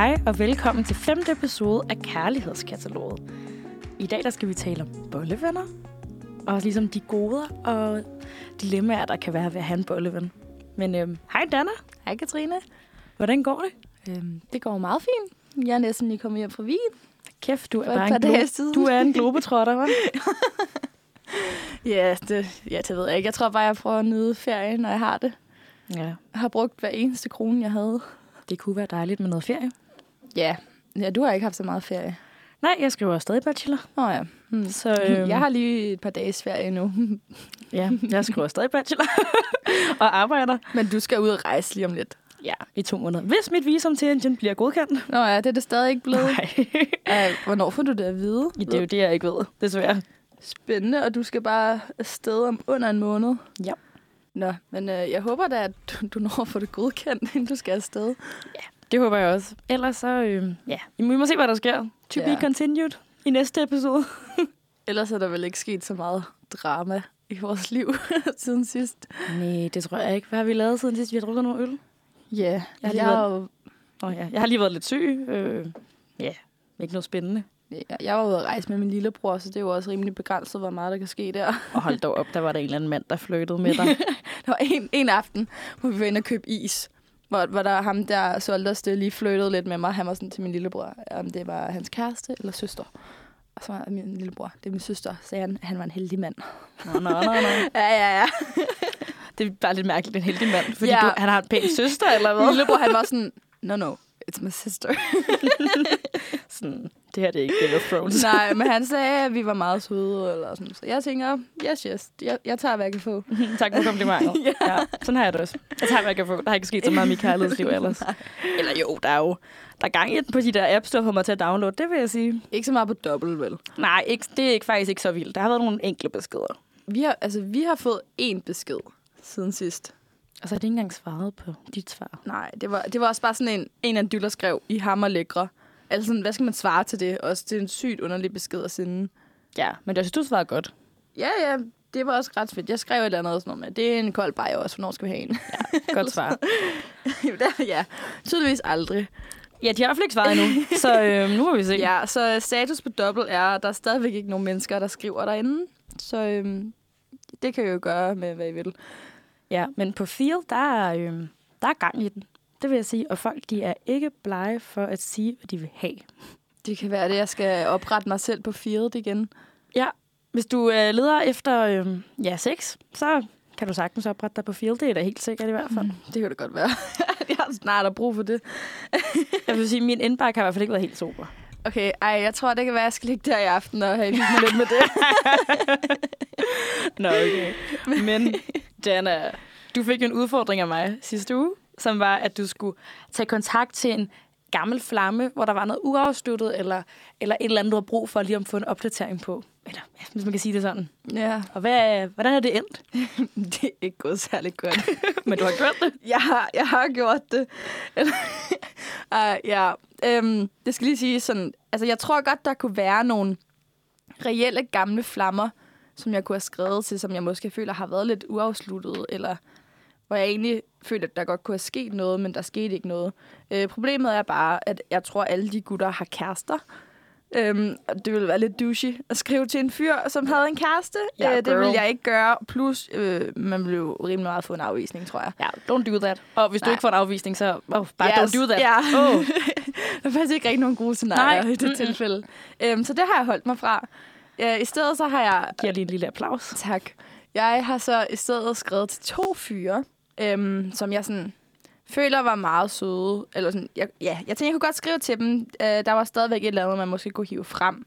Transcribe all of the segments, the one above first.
Hej og velkommen til femte episode af Kærlighedskataloget. I dag der skal vi tale om bollevenner, og ligesom de goder og dilemmaer, der kan være ved at have en bolleven. Men øhm, hej Dana, Hej Katrine. hvordan går det? Øhm, det går meget fint. Jeg er næsten lige kommet hjem fra Wien. Kæft, du er bare en, glo- du er en globetrotter, hva'? Ja det, ja, det ved jeg ikke. Jeg tror bare, jeg prøver at nyde ferien, når jeg har det. Ja, Jeg har brugt hver eneste krone, jeg havde. det kunne være dejligt med noget ferie. Ja. Ja, du har ikke haft så meget ferie. Nej, jeg skriver stadig bachelor. Åh oh, ja. Hmm. Så øhm, Jeg har lige et par dages ferie nu. ja, jeg skriver stadig bachelor og arbejder. Men du skal ud og rejse lige om lidt. Ja, i to måneder. Hvis mit visum til Indien bliver godkendt. Nå ja, det er det stadig ikke blevet. Nej, Ej, hvornår får du det at vide? det er jo det, jeg ikke ved, desværre. Spændende, og du skal bare afsted om under en måned. Ja. Nå, men øh, jeg håber da, at du, når at få det godkendt, inden du skal afsted. Det håber jeg også. Ellers så, øh, ja, vi må se, hvad der sker. To Ja. be continued i næste episode. Ellers er der vel ikke sket så meget drama i vores liv siden sidst. Nej, det tror jeg ikke. Hvad har vi lavet siden sidst, vi har drukket noget øl? Ja, Jeg har lige jeg, været- Oh, ja. Jeg har lige været lidt syg. Øh, ja, ikke noget spændende. jeg, jeg var ude at rejse med min lillebror, så det er jo også rimelig begrænset, hvor meget der kan ske der. Og hold dog op, der var der en eller anden mand, der flirtede med dig. Der var en, en aften, hvor vi var inde og købe is, hvor, hvor der ham der solgte os det lige flirtede lidt med mig. Han var sådan til min lillebror, om det var hans kæreste eller søster. Og så var min lillebror, det er min søster, sagde han, at han var en heldig mand. Nå, nå, nå, nå. Ja, ja, ja. Det er bare lidt mærkeligt, en heldig mand. Fordi Ja. du, han har en pæn søster, eller Min hvad? lillebror, han var sådan, no, no, it's my sister. Sådan, det her det er ikke Game of Thrones. Nej, men han sagde, at vi var meget søde, eller sådan. Så jeg tænker, yes, yes, jeg, jeg tager, hvad jeg kan få. tak for komplimentet. Ja. ja. Sådan har jeg det også. Jeg tager, hvad jeg kan få. Der har ikke sket så meget i mit kærlighedsliv ellers. Eller jo, der er jo der er gang i den på de der apps, der får mig til at downloade. Det vil jeg sige. Ikke så meget på dobbelt, vel? Nej, ikke, det er ikke, faktisk ikke så vildt. Der har været nogle enkle beskeder. Vi har, altså, vi har fået én besked siden sidst. Og så har de ikke engang svaret på dit svar. Nej, det var, det var også bare sådan en, en af dyller skrev, I hammer lækre. Altså, sådan, hvad skal man svare til det? Også det er en sygt underlig besked at sende. Ja, men jeg synes, du svarede godt. Ja, ja, det var også ret fedt. Jeg skrev et eller andet sådan noget med, det er en kold bajer også, hvornår skal vi have en? Godt svar. ja, tydeligvis aldrig. Ja, de har i hvert fald ikke svaret endnu. Så øh, nu må vi se. Ja, så status på dobbelt er, at der er stadigvæk ikke nogen mennesker, der skriver derinde. Så øhm, det kan I jo gøre med, hvad I vil. Ja men på Field, der er, øh, der er gang i den. Det vil jeg sige. Og folk, de er ikke blege for at sige, hvad de vil have. Det kan være det, jeg skal oprette mig selv på firet igen. Ja, hvis du øh, leder efter øh, ja, sex, så kan du sagtens oprette dig på Field. Det er da helt sikkert i hvert fald. Det kan det godt være. jeg har snart har brug for det. Jeg vil sige, at min indbakke har i hvert fald ikke været helt super. Okay, ej, jeg tror, det kan være, at jeg skal ligge der i aften og have lidt med det. Nå, okay. Men Dana, du fik jo en udfordring af mig sidste uge, som var, at du skulle tage kontakt til en gammel flamme, hvor der var noget uafsluttet, eller, eller et eller andet, du har brug for lige at få en opdatering på. Eller, hvis man kan sige det sådan. ja, Og hvad, hvordan er det endt? det er ikke gået særlig godt. Men du har gjort det. jeg, har, jeg har gjort det. uh, ja, øhm, det skal lige sige sådan, altså jeg tror godt, der kunne være nogle reelle gamle flammer, som jeg kunne have skrevet til, som jeg måske føler har været lidt uafsluttet, eller hvor jeg egentlig føler, at der godt kunne have sket noget, men der skete ikke noget. Øh, problemet er bare, at jeg tror, at alle de gutter har kærester. Øhm, og det ville være lidt douchey at skrive til en fyr, som havde en kæreste. Ja, øh, det girl. vil jeg ikke gøre. Plus, øh, man ville jo rimelig meget få en afvisning, tror jeg. Ja, don't do that. Og hvis du Nej. ikke får en afvisning, så oh, bare Yes, don't do that. Ja. Oh. der er faktisk ikke rigtig nogen gode scenarier Nej, i det mm-mm. tilfælde. Øhm, så det har jeg holdt mig fra. I stedet så har jeg... Giver lige en lille applaus. Tak. Jeg har så i stedet skrevet til to fyre, øhm, som jeg sådan føler var meget søde. Eller sådan, jeg, ja, jeg tænkte, jeg kunne godt skrive til dem. Øh, der var stadigvæk et eller andet, man måske kunne hive frem.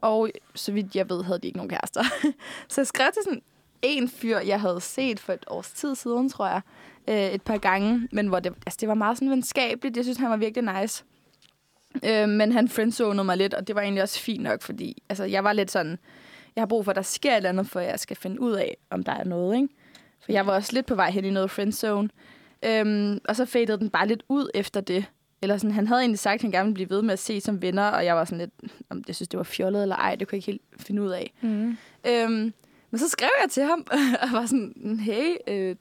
Og så vidt jeg ved, havde de ikke nogen kærester. så jeg skrev til sådan en fyr, jeg havde set for et års tid siden, tror jeg. Øh, et par gange. Men hvor det, altså, det var meget sådan venskabeligt. Jeg synes, han var virkelig nice. Øh, men han friendzonede mig lidt, og det var egentlig også fint nok, fordi altså, jeg var lidt sådan, jeg har brug for, at der sker et eller andet, for jeg skal finde ud af, om der er noget, ikke? For jeg var også lidt på vej hen i noget friendzone. Øhm, og så fadede den bare lidt ud efter det. Eller sådan, han havde egentlig sagt, at han gerne ville blive ved med at se som venner, og jeg var sådan lidt, om jeg synes, det var fjollet eller ej, det kunne jeg ikke helt finde ud af. Mm. Øhm, men så skrev jeg til ham, og var sådan, hey, øh,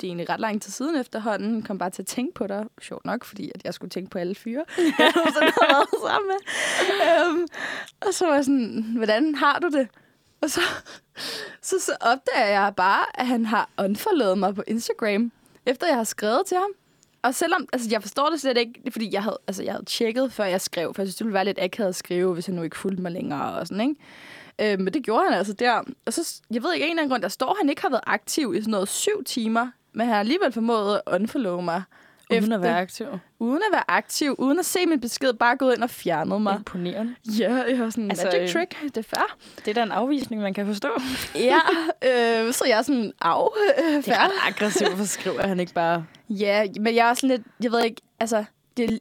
det er egentlig ret lang tid siden efterhånden. Kom bare til at tænke på dig. Sjovt nok, fordi at jeg skulle tænke på alle fyre. jeg sådan har været sammen med. Um, og så var jeg sådan, hvordan har du det? Og så, så, så opdager jeg bare, at han har unfollowet mig på Instagram, efter jeg har skrevet til ham. Og selvom, altså jeg forstår det slet ikke, fordi, jeg havde, altså, jeg havde tjekket, før jeg skrev, for jeg synes, det ville være lidt akavet at skrive, hvis jeg nu ikke fulgte mig længere og sådan, ikke? Øh, men det gjorde han altså der. Og så, jeg ved ikke, en eller anden grund, der står, han ikke har været aktiv i sådan noget syv timer, men han har alligevel formået at unfollow mig. Uden efter- at være aktiv. Uden at være aktiv, uden at se min besked, bare gået ind og fjernet mig. Imponerende. Ja, jeg har sådan, Altså, altså, øh, magic trick, det er fair. Det er da en afvisning, man kan forstå. Ja, øh, så jeg er sådan, af, øh, Det fair. er ret aggressivt at skrive, at han ikke bare... Ja, men jeg er også sådan lidt, jeg ved ikke, altså, det,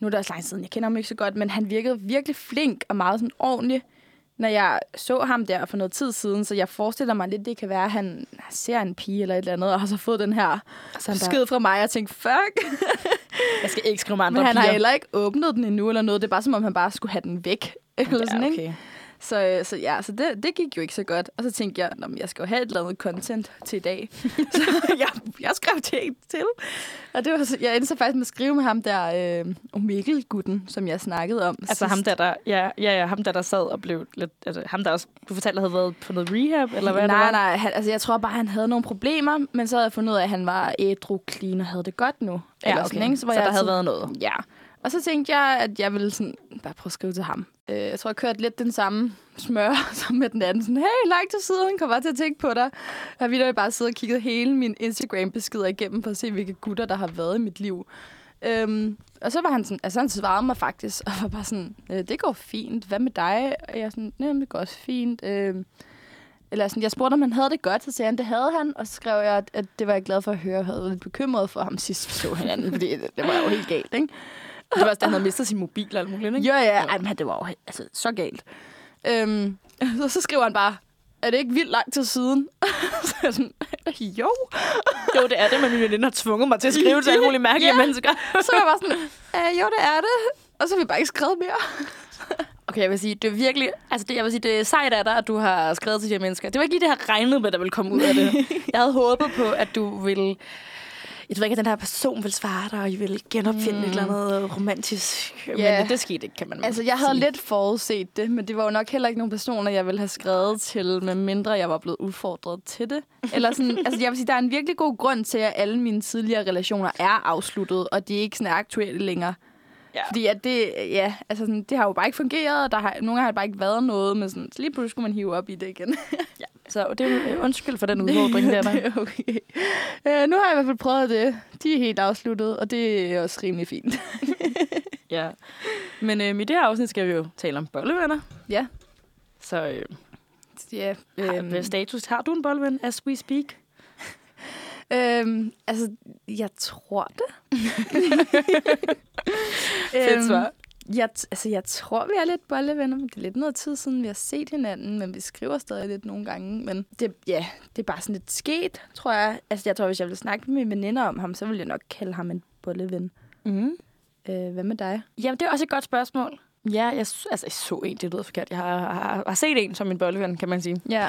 nu er det også lang siden, jeg kender ham ikke så godt, men han virkede virkelig flink og meget sådan ordentlig, når jeg så ham der for noget tid siden, så jeg forestiller mig lidt, det kan være, at han ser en pige eller et eller andet, og har så fået den her besked fra mig, og tænkte, fuck, Jeg skal ikke skrive med andre men han piger. har heller ikke åbnet den endnu eller noget, det er bare som om, han bare skulle have den væk. Eller sådan, ja, ikke? Så, øh, så ja, så det, det gik jo ikke så godt. Og så tænkte jeg, at jeg skal jo have et eller andet content til i dag. så jeg, jeg skrev til til. Og det var, så- jeg endte så faktisk med at skrive med ham der, øh, Mikkel-gutten, som jeg snakkede om Altså sidst. ham der, der, ja, ja, ja, ham der, der sad og blev lidt... Altså, ham der også, du fortalte, havde været på noget rehab, eller hvad nej, det var? nej, han, altså jeg tror bare, han havde nogle problemer, men så havde jeg fundet ud af, at han var ædru, clean og havde det godt nu. Ja, Eller okay. sådan, ikke? Så, var så jeg der havde sådan- været noget. Ja. Og så tænkte jeg, at jeg ville sådan, bare prøve at skrive til ham. Øh, jeg tror, jeg kørte lidt den samme smør som med den anden. Sådan, hey, lang tid siden, kom bare til at tænke på dig. Jeg har videre bare siddet og kigget hele min Instagram-beskeder igennem for at se, hvilke gutter, der har været i mit liv. Øhm, og så var han sådan, altså han svarede mig faktisk, og var bare sådan, øh, det går fint, hvad med dig? Og jeg er sådan, nej, det går også fint. Øhm, eller sådan, jeg spurgte, om han havde det godt, så sagde han, det havde han, og så skrev jeg, at, at det var jeg glad for at høre, jeg havde været lidt bekymret for ham sidst, vi så hinanden, fordi det, det var jo helt galt, ikke? Det var også, da han havde mistet sin mobil og alt muligt, ikke? Ja, ja, ej, men det var jo altså, så galt. Øhm, så, så skriver han bare, er det ikke vildt lang tid siden? så jeg sådan, jo. Jo, det er det, men min veninde har tvunget mig til at skrive til alle mulige mærkelige Ja. mennesker. Så var jeg bare sådan, øh, jo, det er det. Og så har vi bare ikke skrevet mere. Okay, jeg vil sige, det er virkelig... Altså, det, jeg vil sige, det er sejt af dig, at du har skrevet til de her mennesker. Det var ikke lige det, jeg regnet med, der ville komme ud af det. Jeg havde håbet på, at du ville... Jeg ved ikke, at den her person ville svare dig, og I ville genopfinde mm. et eller andet romantisk. Ja. Men det skete ikke, kan man Altså, jeg havde sige. lidt forudset det, men det var jo nok heller ikke nogen personer, jeg ville have skrevet til, med mindre jeg var blevet udfordret til det. Eller sådan, altså, jeg vil sige, der er en virkelig god grund til, at alle mine tidligere relationer er afsluttet, og de ikke sådan er aktuelle længere. Ja. Fordi at det, ja, altså sådan, det har jo bare ikke fungeret, og der har, nogle gange har det bare ikke været noget, men sådan, så lige pludselig skulle man hive op i det igen. Ja. Så det er jo- undskyld for den udfordring der. det er okay. Uh, nu har jeg i hvert fald prøvet det. De er helt afsluttet, og det er også rimelig fint. Ja. Men øhm, i det her afsnit skal vi jo tale om bollevenner. Ja. Så øh, ja øhm. hvad status har du en bolleven, as we speak? Øhm, altså, jeg tror det. Fedt svar. Jeg, altså, jeg tror, vi er lidt bollevenner, men det er lidt noget tid siden, vi har set hinanden, men vi skriver stadig lidt nogle gange. Men det, ja, det er bare sådan lidt sket, tror jeg. Altså, jeg tror, hvis jeg ville snakke med mine veninder om ham, så ville jeg nok kalde ham en bolleven. Mm. Øh, hvad med dig? Jamen, det er også et godt spørgsmål. Ja, jeg, altså, jeg så en, det lyder forkert. Jeg har, har, har set en som min bolleven, kan man sige. Ja.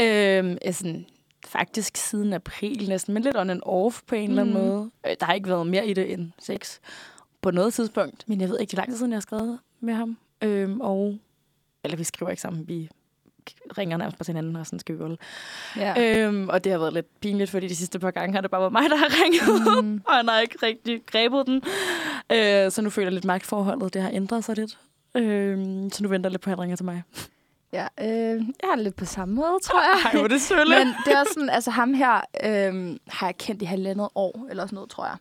Øhm, jeg sådan, faktisk siden april næsten, men lidt on and off på en mm. eller anden Mhm. måde. Øh, Der har ikke været mere i det end sex på noget tidspunkt. Men jeg ved ikke, er lang tid siden, jeg har skrevet med ham. Øhm, og, eller vi skriver ikke sammen, vi ringer nærmest på hinanden, og sådan skal vi volde. ja. Øhm, og det har været lidt pinligt, fordi de sidste par gange har det bare været mig, der har ringet, Mm. mm. og han har ikke rigtig grebet den. Øh, så nu føler jeg lidt magtforholdet, det har ændret sig lidt. Øh, så nu venter jeg lidt på, at han ringer til mig. Ja øh, jeg har det lidt på samme måde, tror jeg. Ej, hvor er det sølle. Men det er også sådan, altså ham her øhm, har jeg kendt i halvandet år, eller sådan noget, tror jeg.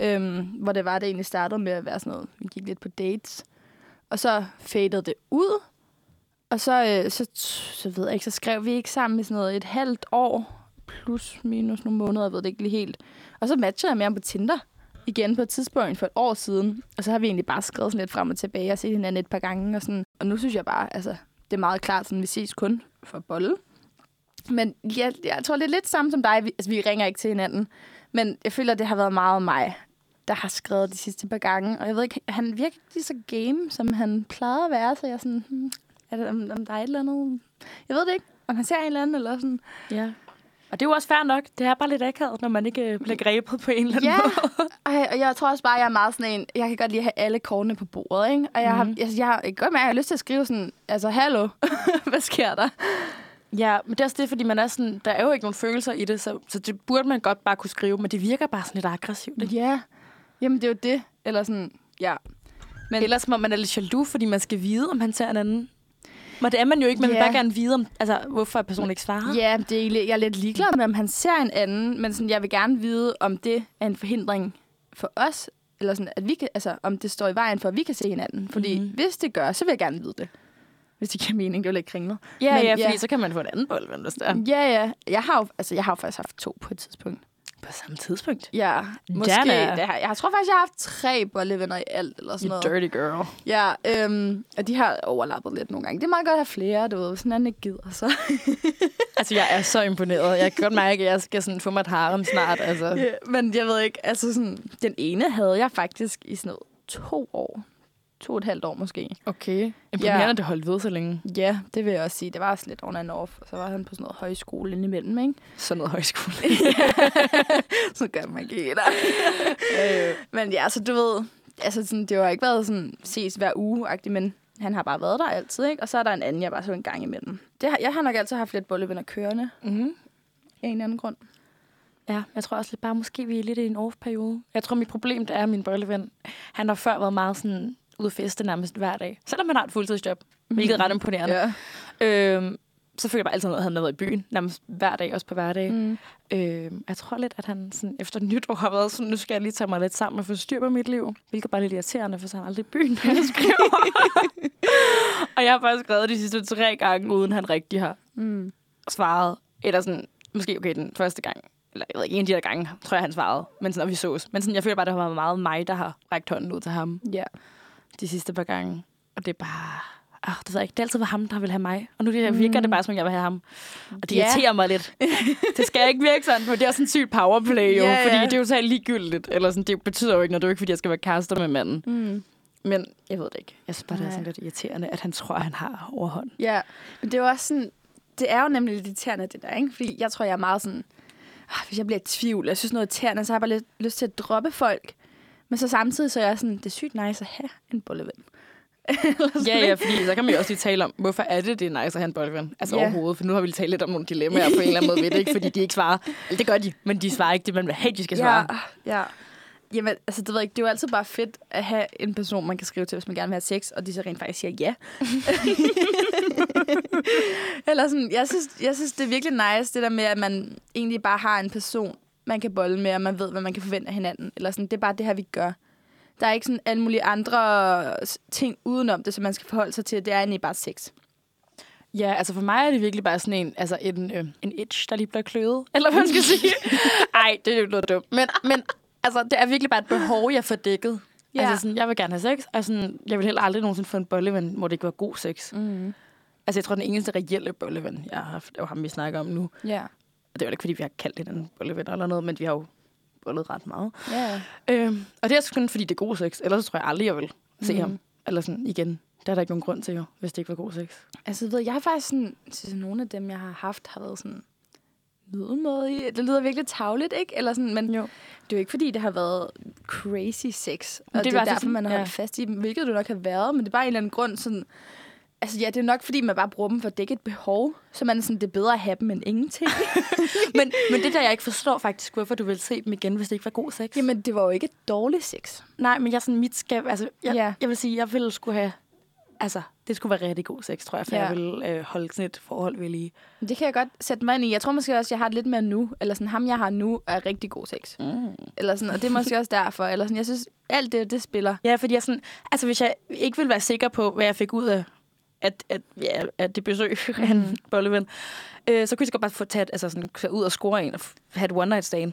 Øhm, hvor det var, det egentlig startede med at være sådan noget, vi gik lidt på dates. Og så fadede det ud. Og så, øh, så, så ved jeg ikke, så skrev vi ikke sammen i sådan noget et halvt år, plus minus nogle måneder, jeg ved det ikke lige helt. Og så matchede jeg med ham på Tinder igen på et tidspunkt for et år siden. Og så har vi egentlig bare skrevet sådan lidt frem og tilbage og set hinanden et par gange. Og, sådan. og nu synes jeg bare, altså, det er meget klart, sådan, vi ses kun for bolle. Men jeg, jeg tror, det er lidt samme som dig. Vi, altså, vi ringer ikke til hinanden. Men jeg føler, det har været meget mig, der har skrevet de sidste par gange. Og jeg ved ikke, han virker ikke lige så game, som han plejede at være. Så jeg er sådan, hmm, er det, om, om der er et eller andet... Jeg ved det ikke, om han ser en eller anden, eller sådan. Ja. Og det er jo også fair nok. Det er bare lidt akavet, når man ikke øh, bliver grebet på en eller anden Ja, måde. Ej, og jeg tror også bare, jeg er meget sådan en... Jeg kan godt lide at have alle kortene på bordet, ikke? Og jeg, Mhm. har, altså, jeg, jeg kan godt mærke, at jeg har lyst til at skrive sådan... Altså, hallo, hvad sker der? Ja, men det er også det, fordi man er sådan, der er jo ikke nogen følelser i det, så, så det burde man godt bare kunne skrive, men det virker bare sådan lidt aggressivt. Ikke? Ja, jamen det er jo det. Eller sådan, ja. Men Ellers må man er lidt jaloux, fordi man skal vide, om han ser en anden. Men det er man jo ikke, man vil Ja. bare gerne vide, om, altså, hvorfor personen ikke svarer. Ja, det er, jeg er lidt ligeglad med, om han ser en anden, men sådan, jeg vil gerne vide, om det er en forhindring for os, eller sådan, at vi kan, altså, om det står i vejen for, at vi kan se hinanden. Fordi mm-hmm. hvis det gør, så vil jeg gerne vide det. Hvis det giver mening, det er jo lidt kringlet. ja, Men ja, fordi ja. så kan man få en anden bold, hvis det er. Ja, ja. Jeg har jo, altså, jeg har jo faktisk haft to på et tidspunkt. På samme tidspunkt. Ja, måske. Dana. Det har, jeg tror faktisk, jeg har haft tre bollevenner i alt, eller sådan You noget. dirty girl. Ja, øhm, og de har overlappet lidt nogle gange. Det er meget godt at have flere, du ved, hvis en anden ikke gider, så. Altså, jeg er så imponeret. Jeg kan godt mærke, at jeg skal sådan få mig et harem snart. Altså. Ja, men jeg ved ikke, altså sådan, den ene havde jeg faktisk i sådan noget to år. To og et halvt år måske. Okay. Imponerende, Ja. at det holdt ved så længe. Ja, det vil jeg også sige. Det var også lidt on and off. Og så var han på sådan noget højskole indimellem, ikke? Sådan noget højskole. så gør man ikke helt. øh, men ja, så du ved, altså sådan, det har ikke været sådan ses hver uge men han har bare været der altid, ikke? Og så er der en anden, jeg bare så en gang imellem. Det har, jeg har nok altid haft lidt bollevenner kørende Mm-hmm. af en eller anden grund. Ja, jeg tror også lidt bare, måske vi er lidt i en off-periode. Jeg tror, mit problem det er, at min bølleven, han har før været meget sådan ude at feste nærmest hver dag. Selvom han har et fuldtidsjob, hvilket er ret imponerende. Ja. Øhm, så føler jeg bare altid, at han har været i byen, nærmest hver dag, også på hverdag. Mm. Øhm, jeg tror lidt, at han sådan, efter nytår har været sådan, nu skal jeg lige tage mig lidt sammen og få styr på mit liv. Hvilket bare er lidt irriterende, for så er han aldrig i byen, når jeg skriver. og jeg har faktisk skrevet de sidste tre gange, uden han rigtig har Mm. svaret. Eller sådan, måske okay, den første gang. Eller jeg ved ikke, en af de der gange, tror jeg, han svarede. Men sådan, når vi sås. Men sådan, jeg føler bare, det har været meget mig, der har rækket hånden ud til ham Ja. De sidste par gange. Og det er bare... Ah, det ved jeg ikke. Det har altid været ham, der vil have mig. Og nu det, virker det bare, som om jeg vil have ham. Og det Ja. irriterer mig lidt. det skal ikke virke sådan, for det er sådan sygt powerplay jo. Ja, Fordi ja. det er jo så ligegyldigt. Eller sådan, det betyder jo ikke noget. Det er jo ikke, fordi jeg skal være kærester med manden. Mm. Men jeg ved det ikke. Jeg synes bare, det er sådan lidt irriterende, at han tror, at han har overhånd. Ja, men det er jo også sådan, det er jo nemlig lidt irriterende, det der, ikke? Fordi jeg tror, jeg er meget sådan, ah, hvis jeg bliver i tvivl, jeg synes noget er irriterende, så har jeg bare lidt lyst til at droppe folk. Men så samtidig så er jeg sådan, det er sygt nice at have en bolleven. Ja, ja, fordi så kan man jo også lige tale om, hvorfor er det, det er nice at have en boldven? Altså Ja. overhovedet, for nu har vi lige talt lidt om nogle dilemmaer på en eller anden måde ved det, ikke? Fordi de ikke svarer. Eller det gør de, men de svarer ikke det, man vil have, de skal svare. Ja, ja. Jamen, altså, det ved jeg ikke, det er jo altid bare fedt at have en person, man kan skrive til, hvis man gerne vil have sex, og de så rent faktisk siger ja. Eller sådan, jeg synes, jeg synes, det er virkelig nice, det der med, at man egentlig bare har en person, man kan bolle med, og man ved, hvad man kan forvente af hinanden. Eller sådan, det er bare det her, vi gør. Der er ikke sådan alle mulige andre ting udenom det, som man skal forholde sig til. Det er egentlig bare sex. Ja, altså for mig er det virkelig bare sådan en, altså en, øh, en itch, der lige bliver kløet. Eller hvad man skal sige. Ej, det er jo noget dumt. Men, men altså, det er virkelig bare et behov, jeg får dækket. Ja. Altså sådan, jeg vil gerne have sex, og sådan, jeg vil heller aldrig nogensinde få en bolleven, hvor det ikke var god sex. Mm. Altså, jeg tror, den eneste reelle bolleven, jeg har haft, det jo ham, vi snakker om nu. Ja. Og det er jo ikke, fordi vi har kaldt hinanden bolleven eller noget, men vi har jo bollet ret meget. Ja. Øhm, og det er kun fordi, det er god sex. Ellers så tror jeg aldrig, jeg vil se Mhm. ham. Eller sådan igen. Der er der ikke nogen grund til, jo, hvis det ikke var god sex. Altså, ved, jeg har faktisk sådan, synes, nogle af dem, jeg har haft, har været sådan middelmådige. Det lyder virkelig tavligt, ikke? Eller sådan, men Jo. det er jo ikke, fordi det har været crazy sex. Og det, det er altså derfor, sådan- man har ja. holdt fast i dem, hvilket det nok har været, men det er bare en eller anden grund sådan... Altså ja, det er nok, fordi man bare bruger dem for at dække et behov. Så man er sådan, det er bedre at have dem end ingenting. men, men det der, jeg ikke forstår faktisk, hvorfor du vil se dem igen, hvis det ikke var god sex. Jamen, det var jo ikke dårlig sex. Nej, men jeg sådan, mit skab, altså, jeg, Ja. jeg vil sige, jeg ville skulle have, altså, det skulle være rigtig god sex, tror jeg, for Ja. jeg ville øh, holde sådan et forhold ved lige. Det kan jeg godt sætte mig ind i. Jeg tror måske også, jeg har det lidt mere nu. Eller sådan, ham jeg har nu er rigtig god sex. Mm. Eller sådan, og det er måske også derfor. Eller sådan, jeg synes, alt det, det spiller. Ja, fordi jeg sådan, altså hvis jeg ikke ville være sikker på, hvad jeg fik ud af at, at, ja, at det besøg af en bolleven, øh, så kunne jeg så godt bare få taget, altså sådan, ud og score en og have et one night stand.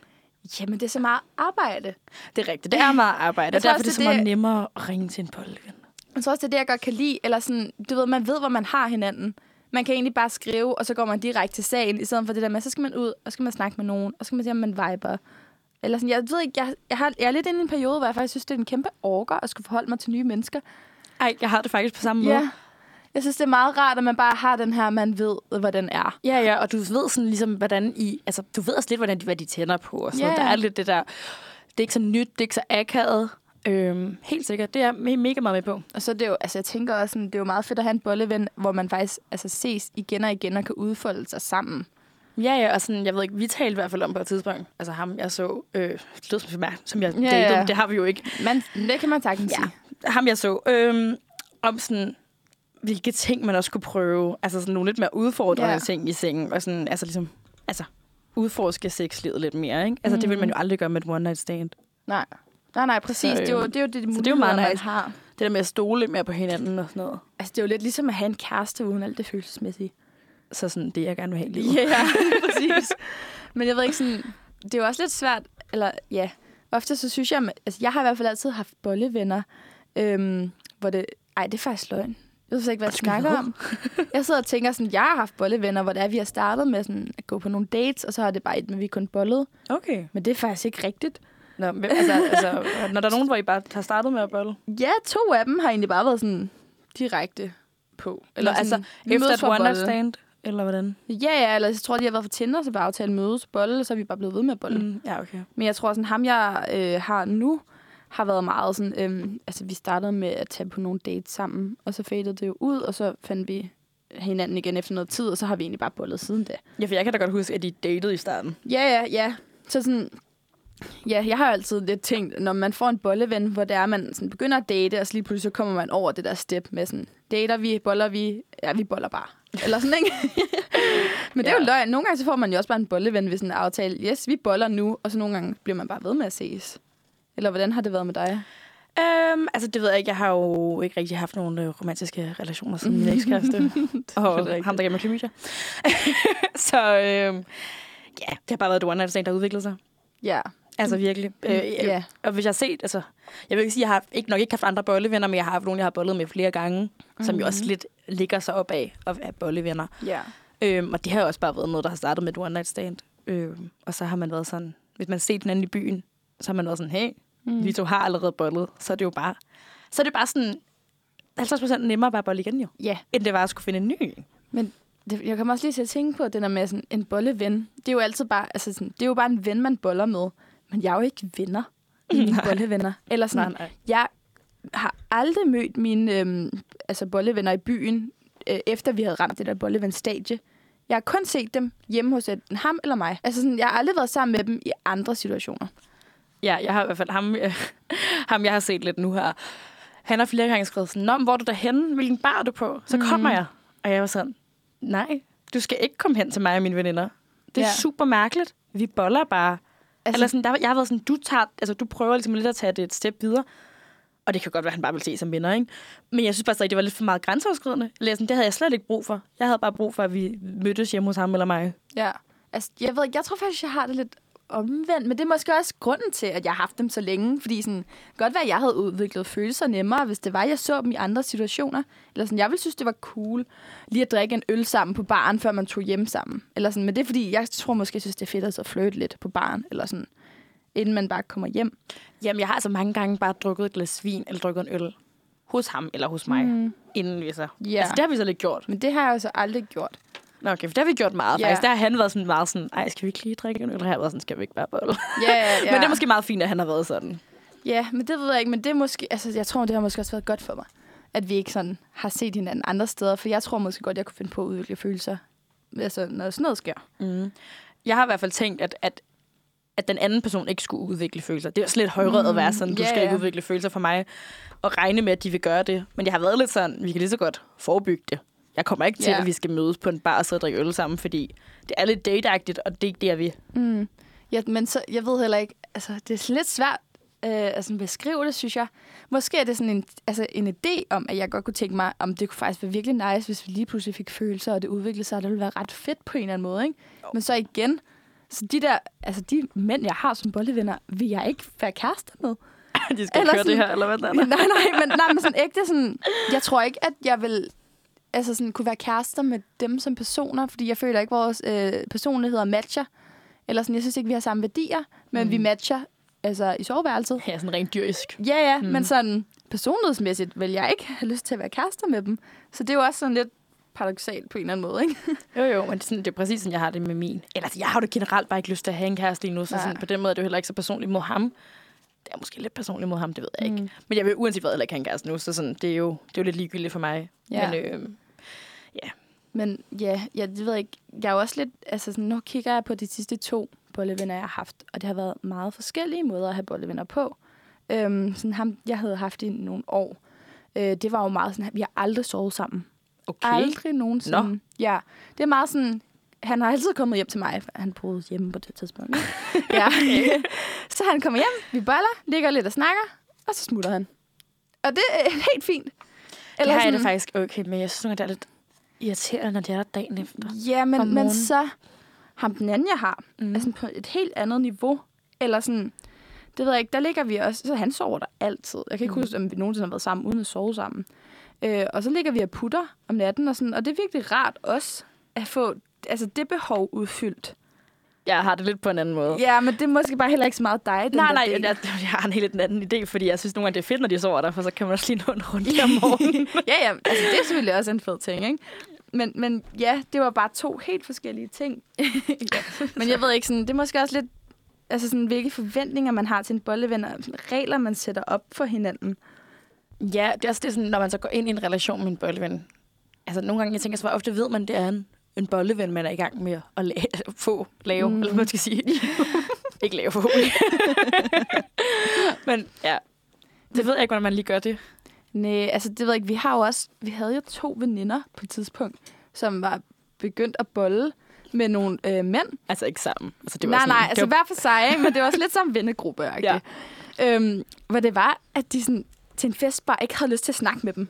Jamen, det er så meget arbejde. Det er rigtigt. Det er meget arbejde, og derfor også, er det så det er meget det- nemmere at ringe til en bolleven. Jeg tror også, det er det, jeg godt kan lide. Eller sådan, du ved, man ved, hvor man har hinanden. Man kan egentlig bare skrive, og så går man direkte til sagen, i stedet for det der med, så skal man ud, og så skal man snakke med nogen, og så skal man se, om man viber. Eller sådan, jeg ved ikke, jeg, jeg, har, jeg er lidt inde i en periode, hvor jeg faktisk synes, det er en kæmpe orker at skulle forholde mig til nye mennesker. Ej, jeg har det faktisk på samme måde. Ja. Jeg synes, det er meget rart, at man bare har den her, man ved, hvordan er. Ja, ja, og du ved sådan ligesom, hvordan I... Altså, du ved også lidt, hvordan de, hvad de tænder på og sådan Ja. Der er lidt det der... Det er ikke så nyt, det er ikke så akavet. Øhm, helt sikkert, det er jeg me- mega meget med på. Og så er det jo, altså jeg tænker også, sådan, det er jo meget fedt at have en bolleven, hvor man faktisk altså, ses igen og igen og kan udfolde sig sammen. Ja, ja, og sådan, jeg ved ikke, vi talte i hvert fald om på et tidspunkt, altså ham, jeg så, øh, det lød som, som jeg Ja, datede, ja. det har vi jo ikke. Man, det kan man sagtens Ja. sige. Ham, jeg så, øh, om sådan, hvilke ting man også kunne prøve, altså sådan nogle lidt mere udfordrende Ja. ting i sengen, og sådan, altså ligesom, altså, udforske sexlivet lidt mere, ikke? Altså, det vil man jo aldrig gøre med et one night stand. Nej. Nej, nej, præcis. Så, det, er jo, øhm, det er jo det, de det er jo meget man nice. har. Det der med at stole lidt mere på hinanden og sådan noget. Altså, det er jo lidt ligesom at have en kæreste uden alt det følelsesmæssige. Så sådan, det jeg gerne vil have i livet. Ja, ja, præcis. Men jeg ved ikke sådan, det er jo også lidt svært, eller ja, ofte så synes jeg, altså jeg har i hvert fald altid haft bollevenner, øhm, hvor det, ej, det er faktisk løgn. Jeg ved ikke, hvad jeg snakker om. Jeg sidder og tænker sådan, jeg har haft bollevenner, hvor det er, vi har startet med sådan at gå på nogle dates, og så har det bare et, men vi kun bollet. Okay. Men det er faktisk ikke rigtigt. Nå, men, altså, altså, når der er nogen, hvor I bare har startet med at bolle. Ja, to af dem har egentlig bare været sådan direkte på. Eller sådan, altså, efter et one stand, eller hvordan? Ja, ja, eller jeg tror, de har været for Tinder, så bare aftalt mødes, bolle, så er vi bare blevet ved med at bolle. Mm, ja, okay. Men jeg tror, sådan ham, jeg øh, har nu, har været meget sådan... Øhm, altså, vi startede med at tage på nogle dates sammen, og så fadede det jo ud, og så fandt vi hinanden igen efter noget tid, og så har vi egentlig bare bollet siden da. Ja, for jeg kan da godt huske, at I datede i starten. Ja, ja, ja. Så sådan... Ja, jeg har jo altid lidt tænkt, når man får en bolleven, hvor det er, man sådan begynder at date, og så lige pludselig så kommer man over det der step med sådan, dater vi, boller vi, ja, vi boller bare. Eller sådan, ikke? Men det er jo Ja. løgn. Nogle gange så får man jo også bare en bolleven ved sådan en aftale. Yes, vi boller nu, og så nogle gange bliver man bare ved med at ses. Eller hvordan har det været med dig? Øhm, altså, det ved jeg ikke. Jeg har jo ikke rigtig haft nogen øh, romantiske relationer siden min ekskæreste. og ham, der gav mig klamydia. så øhm, ja, det har bare været et one night stand, der har udviklet sig. Ja. Altså virkelig. Øh, Ja. Og hvis jeg har set, altså, jeg vil ikke sige, at jeg har ikke, nok ikke haft andre bollevenner, men jeg har haft nogle, jeg har bollet med flere gange, mm-hmm. som jo også lidt ligger sig op af at være bollevenner. Ja. Øhm, og det har jo også bare været noget, der har startet med et one night stand. Øhm, og så har man været sådan, hvis man ser den anden i byen, så har man været sådan, hey, mm. vi to har allerede bollet, så er det jo bare, så er det bare sådan 50% nemmere at bare bolle igen jo, Ja. end det var at skulle finde en ny. Men det, jeg kommer også lige til at tænke på, at den der med sådan en bolleven, det er jo altid bare, altså sådan, det er jo bare en ven, man boller med. Men jeg er jo ikke venner i mine Nej. bollevenner. Eller sådan, nej. jeg har aldrig mødt mine øhm, altså bollevenner i byen, øh, efter vi havde ramt det der bolleven-stadie. Jeg har kun set dem hjemme hos enten ham eller mig. Altså sådan, jeg har aldrig været sammen med dem i andre situationer. Ja, jeg har i hvert fald ham, øh, ham jeg har set lidt nu her. Han har flere gange skrevet sådan, Nå, hvor er du derhenne? Hvilken bar er du på? Så kommer jeg. Og jeg var sådan, nej, du skal ikke komme hen til mig og mine veninder. Det er Ja. super mærkeligt. Vi boller bare. Altså- Eller sådan, der, jeg har været sådan, du, tager, altså, du prøver ligesom lidt at tage det et step videre. Og det kan godt være, at han bare vil se som venner, ikke? Men jeg synes bare stadig, det var lidt for meget grænseoverskridende. Eller sådan, det havde jeg slet ikke brug for. Jeg havde bare brug for, at vi mødtes hjemme hos ham eller mig. Ja. Altså, jeg, ved, jeg tror faktisk, jeg har det lidt omvendt, men det er måske også grunden til, at jeg har haft dem så længe. Fordi sådan, godt være, at jeg havde udviklet følelser nemmere, hvis det var, jeg så dem i andre situationer. Eller sådan, jeg ville synes, det var cool lige at drikke en øl sammen på baren, før man tog hjem sammen. Eller sådan, men det er fordi, jeg tror måske, jeg synes, det er fedt at så flirte lidt på baren, eller sådan, inden man bare kommer hjem. Jamen, jeg har altså mange gange bare drukket et glas vin eller drukket en øl hos ham eller hos mig, mm. inden vi så... Ja. Altså, det har vi så lidt gjort. Men det har jeg jo så aldrig gjort. Nå, okay, for det har vi gjort meget, Ja. faktisk. Der har han været sådan meget sådan, ej, skal vi ikke lige drikke en øl? Her har været sådan, skal vi ikke bare bolle? Ja, ja, ja. Men det er måske meget fint, at han har været sådan. Ja, men det ved jeg ikke, men det er måske, altså jeg tror, det har måske også været godt for mig, at vi ikke sådan har set hinanden andre steder, for jeg tror måske godt, jeg kunne finde på at udvikle følelser, altså når sådan noget sker. Mm. Jeg har i hvert fald tænkt, at, at, at den anden person ikke skulle udvikle følelser. Det er også lidt højrødt at være sådan, du ja, skal ikke udvikle følelser for mig, og regne med, at de vil gøre det. Men jeg har været lidt sådan, vi kan lige så godt forebygge det. Jeg kommer ikke til, Ja. at vi skal mødes på en bar og sidde og drikke øl sammen, fordi det er lidt dateagtigt, og det er ikke det, jeg vil. Mm. Ja, men så, jeg ved heller ikke, altså det er lidt svært øh, at sådan beskrive det, synes jeg. Måske er det sådan en, altså, en idé om, at jeg godt kunne tænke mig, om det kunne faktisk være virkelig nice, hvis vi lige pludselig fik følelser, og det udviklede sig, og det ville være ret fedt på en eller anden måde, ikke? Men så igen, så de der, altså de mænd, jeg har som bollevenner, vil jeg ikke være kærester med. de skal Eller køre det sådan- her, eller hvad der nej, nej, men, nej, men sådan ægte sådan... Jeg tror ikke, at jeg vil altså sådan, kunne være kærester med dem som personer, fordi jeg føler ikke, at vores øh, personligheder matcher. Eller sådan, jeg synes ikke, vi har samme værdier, men mm. vi matcher altså, i soveværelset. Ja, sådan rent dyrisk. Ja, ja, mm. men sådan personlighedsmæssigt vil jeg ikke have lyst til at være kærester med dem. Så det er jo også sådan lidt paradoxalt på en eller anden måde, ikke? Jo, jo, men det er, sådan, det er præcis sådan, jeg har det med min. Eller jeg har jo generelt bare ikke lyst til at have en kæreste lige nu, så sådan, på den måde er det jo heller ikke så personligt mod ham. Det er måske lidt personligt mod ham, det ved jeg ikke. Mm. Men jeg vil uanset hvad heller ikke have en kæreste nu, så sådan, det, er jo, det er jo lidt ligegyldigt for mig. Ja. Men øh, Men ja, ja, det ved jeg ikke. Jeg er jo også lidt, altså sådan, nu kigger jeg på de sidste to bollevenner, jeg har haft, og det har været meget forskellige måder at have bollevenner på. Øhm, sådan ham, jeg havde haft i nogle år, øh, det var jo meget sådan, vi har aldrig sovet sammen. okay. Aldrig nogensinde. Nå. Ja, det er meget sådan, han har altid kommet hjem til mig, han boede hjemme på det tidspunkt. ja. så han kommer hjem, vi boller, ligger lidt og snakker, og så smutter han. Og det er helt fint. Eller det har jeg det faktisk okay, men jeg synes, det er lidt irriterende, når det er der dagen efter. Ja, men, men så ham den anden, jeg har, mm. er sådan på et helt andet niveau. Eller sådan, det ved jeg ikke, der ligger vi også, så han sover der altid. Jeg kan ikke mm. huske, om vi nogensinde har været sammen uden at sove sammen. Øh, og så ligger vi og putter om natten, og, sådan, og det er virkelig rart også at få altså det behov udfyldt. Jeg har det lidt på en anden måde. Ja, men det er måske bare heller ikke så meget dig, den Nej, nej, del. jeg, jeg har en helt anden idé, fordi jeg synes nogle gange, det er fedt, når de sover der, for så kan man også lige nå en runde om morgenen. ja, ja, altså det er selvfølgelig også en fed ting, ikke? Men, men ja, det var bare to helt forskellige ting. ja. Men jeg ved ikke, sådan, det er måske også lidt, altså sådan, hvilke forventninger man har til en bolleven, og regler, man sætter op for hinanden. ja, det er også det, sådan, når man så går ind i en relation med en bolleven. Altså nogle gange, jeg tænker så ofte ved man, det er en, en bolleven, man er i gang med at lave, få, lave, Mm. eller hvad man skal sige. ikke lave få. Men ja, det ved jeg ikke, hvordan man lige gør det. Nej, altså det ved jeg ikke, vi har jo også, vi havde jo to veninder på et tidspunkt, som var begyndt at bolle med nogle øh, mænd. Altså ikke sammen. Altså, det var nej, sådan, nej, altså det var, hver for sig, men det var også lidt som vennegruppe Ja. ja. øhm, Hvor det var, at de sådan, til en fest bare ikke havde lyst til at snakke med dem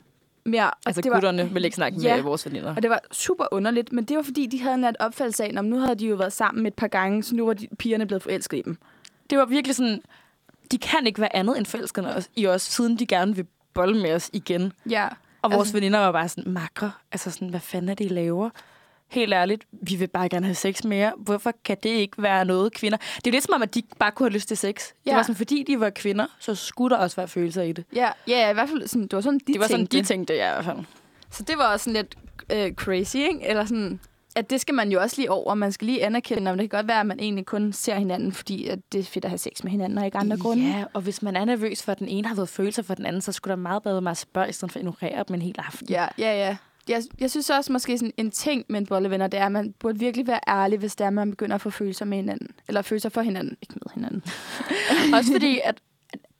mere. Og altså det var, gutterne vil ikke snakke Ja. med vores veninder. Og det var super underligt, men det var fordi, de havde en opfattelse af, at nu havde de jo været sammen et par gange, så nu var de, pigerne blevet forelsket i dem. Det var virkelig sådan, de kan ikke være andet end forelskende os- i os, siden de gerne vil bolle med os igen. Ja. Og vores Altså- veninder var bare sådan, makre, altså sådan, hvad fanden er det, I laver? Helt ærligt, vi vil bare gerne have sex mere. Hvorfor kan det ikke være noget, kvinder... Det er jo lidt som om, at de bare kunne have lyst til sex. Ja. Det var sådan, fordi de var kvinder, så skulle der også være følelser i det. Ja, ja, ja, i hvert fald sådan, det var sådan, de Det var sådan, tænkte. de tænkte, ja, i hvert fald. Så det var også sådan lidt øh, crazy, ikke? Eller sådan, at det skal man jo også lige over. Man skal lige anerkende, om det kan godt være, at man egentlig kun ser hinanden, fordi at det er fedt at have sex med hinanden, og ikke andre grunde. Ja, og hvis man er nervøs for, at den ene har fået følelser for den anden, så skulle der meget bedre være at spørge, i stedet for at ignorere dem en hel aften. Ja, ja, ja. Jeg, jeg synes også måske sådan en ting med en bollevenner, det er, at man burde virkelig være ærlig, hvis det er, at man begynder at få følelser med hinanden. Eller følelser for hinanden, ikke med hinanden. Også fordi, at,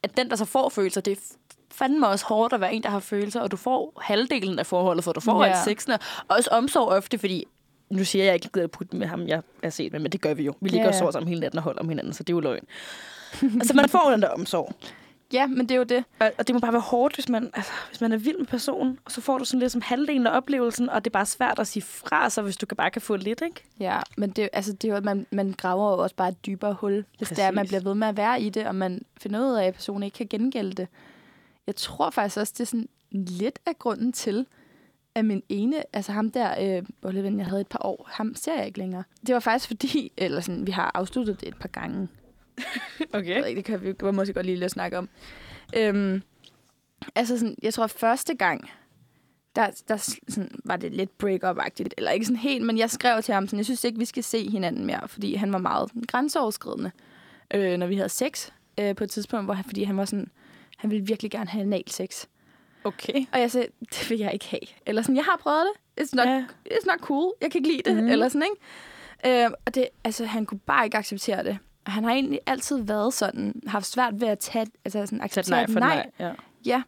at- den, der så får følelser, det er fandme også hårdt at være en, der har følelser, og du får halvdelen af forholdet, for du får Ja. alt sexene. Og også omsorg ofte, fordi nu siger jeg, at jeg ikke gider at putte med ham, jeg er set med, men det gør vi jo. Vi ligger Ja, og sover sammen hele natten og holder om hinanden, så det er jo løgn. altså, man får den der omsorg. Ja, men det er jo det. Og, og det må bare være hårdt, hvis man, altså, hvis man er vild med personen, og så får du sådan lidt som halvdelen af oplevelsen, og det er bare svært at sige fra sig, hvis du kan bare kan få lidt, ikke? Ja, men det, altså, det er jo, at man, man graver jo også bare et dybere hul, hvis det er, at man Præcis. bliver ved med at være i det, og man finder ud af, at personen ikke kan gengælde det. Jeg tror faktisk også, det er sådan lidt af grunden til, at min ene, altså ham der, øh, bolleven, jeg havde et par år, ham ser jeg ikke længere. Det var faktisk fordi, eller sådan, vi har afsluttet det et par gange. Okay. ikke, det kan vi kan måske godt lige lidt snakke om. Øhm, altså sådan, jeg tror første gang, der, der sådan, var det lidt break-up-agtigt. Eller ikke sådan helt, men jeg skrev til ham, sådan, jeg synes ikke, vi skal se hinanden mere, fordi han var meget grænseoverskridende, øh, når vi havde sex øh, på et tidspunkt, hvor han, fordi han var sådan, han ville virkelig gerne have anal sex. Okay. Og jeg sagde, det vil jeg ikke have. Eller sådan, jeg har prøvet det. It's not, Ja. it's not cool. Jeg kan ikke lide det. Mm. Eller sådan, ikke? Øh, og det, altså, han kunne bare ikke acceptere det. Han har egentlig altid været sådan, haft svært ved at tage, altså sådan, Sæt acceptere nej et for nej. Ja. Ja.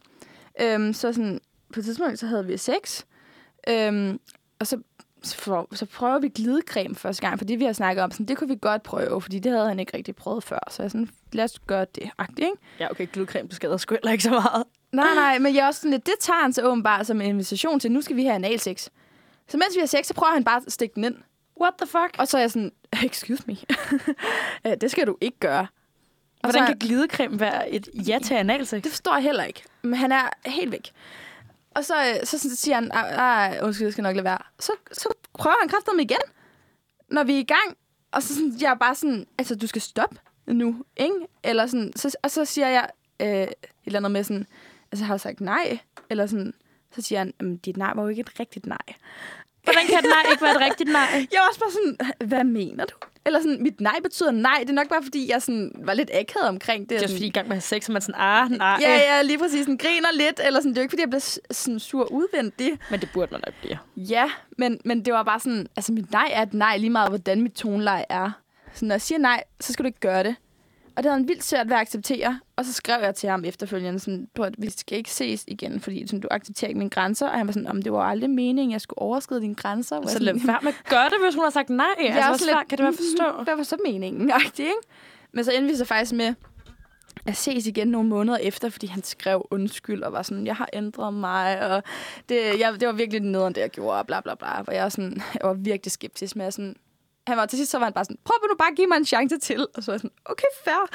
Øhm, så sådan, på et tidspunkt, så havde vi sex. Øhm, og så, så, for, så prøver vi glidecreme første gang, fordi vi har snakket om, sådan, det kunne vi godt prøve, fordi det havde han ikke rigtig prøvet før. Så jeg sådan, lad os gøre det, agtigt, ikke? ja, okay, glidecreme skader sgu heller ikke så meget. Nej, nej, men jeg er også sådan lidt, det tager han så åbenbart som en invitation til, nu skal vi have analsex. Så mens vi har sex, så prøver han bare at stikke den ind. What the fuck? Og så er jeg sådan, excuse me, Øh, det skal du ikke gøre. Og Hvordan så, kan glidecreme være et ja til analsex? Det forstår jeg heller ikke. Men han er helt væk. Og så, øh, så, så siger han, "Ej, ej, undskyld, jeg skal nok lade være. Så, så prøver han kræfter igen, når vi er i gang. Og så sådan, jeg er bare sådan, altså du skal stoppe nu, ikke? Eller sådan, så, og så siger jeg øh, et eller andet med sådan, altså, har sagt nej. Eller sådan, så siger han, "Jamen, dit nej var jo ikke et rigtigt nej. Hvordan kan et nej ikke være et rigtigt nej? Jeg var også bare sådan, hvad mener du? Eller sådan, mit nej betyder nej. Det er nok bare, fordi jeg sådan, var lidt akavet omkring det. Det er også Sådan, fordi, i gang med at have sex, er man sådan, ah, nej. Ja, ja, lige præcis. Den griner lidt. Eller sådan, det er jo ikke, fordi jeg blev s- sådan sur udvendigt. Men det burde man nok blive. Ja, men, men det var bare sådan, altså mit nej er et nej lige meget, hvordan mit toneleje er. Så når jeg siger nej, så skal du ikke gøre det. Og det havde han vildt svært ved at acceptere. Og så skrev jeg til ham efterfølgende, sådan, på, at vi skal ikke ses igen, fordi sådan, du accepterer ikke mine grænser. Og han var sådan, om det var aldrig meningen, jeg skulle overskride dine grænser. Så lad være med at gøre det, hvis hun har sagt nej. jeg altså, også lidt, kan det være at forstå? "Mm, Hvad var så meningen? Agtigt, ikke? Men så endte vi så faktisk med at ses igen nogle måneder efter, fordi han skrev undskyld og var sådan, jeg har ændret mig, og det, jeg, det var virkelig nederen, det jeg gjorde, og bla bla bla. Og jeg, var sådan, jeg var virkelig skeptisk med sådan, han var til sidst, så var han bare sådan, prøv nu bare at give mig en chance til. Og så var jeg sådan, okay, fair.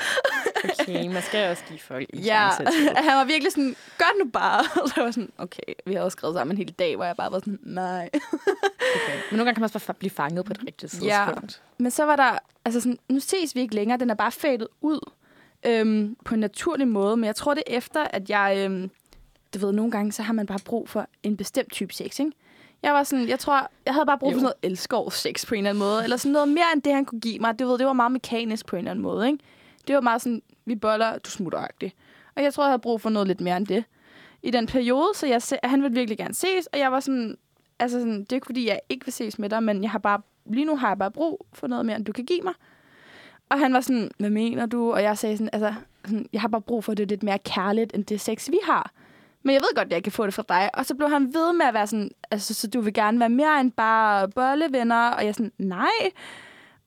Okay, man skal også give folk en Ja, chance til. han var virkelig sådan, gør det nu bare. Og så var jeg sådan, okay, vi har også skrevet sammen en hel dag, hvor jeg bare var sådan, nej. Okay. Men nogle gange kan man også bare blive fanget på et rigtigt Ja. tidspunkt. Men så var der, altså sådan, nu ses vi ikke længere, den er bare fadet ud øhm, på en naturlig måde. Men jeg tror, det er efter, at jeg, øhm, du ved, nogle gange, så har man bare brug for en bestemt type sex, ikke? Jeg var sådan, jeg tror, jeg havde bare brug for Jo. sådan noget elskovs-sex på en eller anden måde. Eller sådan noget mere end det, han kunne give mig. Du ved, det var meget mekanisk på en eller anden måde, ikke? Det var meget sådan, vi boller, du smutter -agtigt. Og jeg tror, jeg havde brug for noget lidt mere end det. I den periode, så jeg, se- han ville virkelig gerne ses, og jeg var sådan, altså sådan, det er ikke fordi, jeg ikke vil ses med dig, men jeg har bare, lige nu har jeg bare brug for noget mere, end du kan give mig. Og han var sådan, hvad mener du? Og jeg sagde sådan, altså, sådan, jeg har bare brug for, det lidt mere kærligt, end det sex, vi har. Men jeg ved godt, at jeg kan få det fra dig. Og så blev han ved med at være sådan, altså, så du vil gerne være mere end bare bollevenner. Og jeg sådan, nej.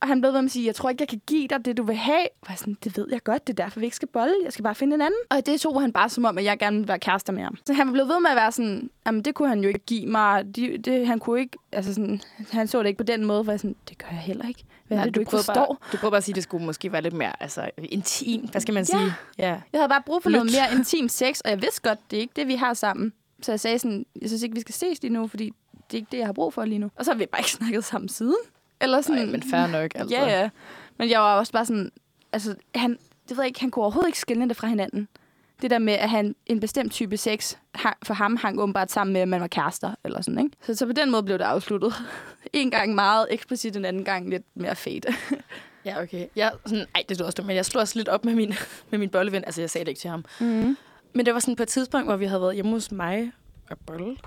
Og han blev ved med at sige, jeg tror ikke, jeg kan give dig det, du vil have. Og jeg sådan, det ved jeg godt, det er derfor, vi ikke skal bolle. Jeg skal bare finde en anden. Og det tog han bare som om, at jeg gerne ville være kærester med ham. Så han blev ved med at være sådan, jamen det kunne han jo ikke give mig. Det, det, han kunne ikke, altså sådan, han så det ikke på den måde, for jeg sådan, det gør jeg heller ikke. Hvad er det, du, ikke prøvede forstår? Bare, du prøver bare at sige, at det skulle måske være lidt mere altså, intim. Hvad skal man Ja. sige? Ja. Jeg havde bare brug for Lyt. noget mere intim sex, og jeg vidste godt, det er ikke det, vi har sammen. Så jeg sagde sådan, jeg synes ikke, vi skal ses lige nu, fordi det er ikke det, jeg har brug for lige nu. Og så har vi bare ikke snakket sammen siden. Eller sådan, Nej, men fair nok. Altså. Ja, ja. Men jeg var også bare sådan, altså, han, det ved jeg ikke, han kunne overhovedet ikke skille det fra hinanden. Det der med, at han en bestemt type sex for ham hang åbenbart sammen med, at man var kærester, eller sådan, ikke? Så, så på den måde blev det afsluttet. en gang meget eksplicit, en anden gang lidt mere fade. Ja, okay. Jeg, sådan, ej, det er også dumt, men jeg slog også lidt op med min, med min bolleven. Altså, jeg sagde det ikke til ham. Mm. Men det var sådan på et tidspunkt, hvor vi havde været hjemme hos mig og bolle.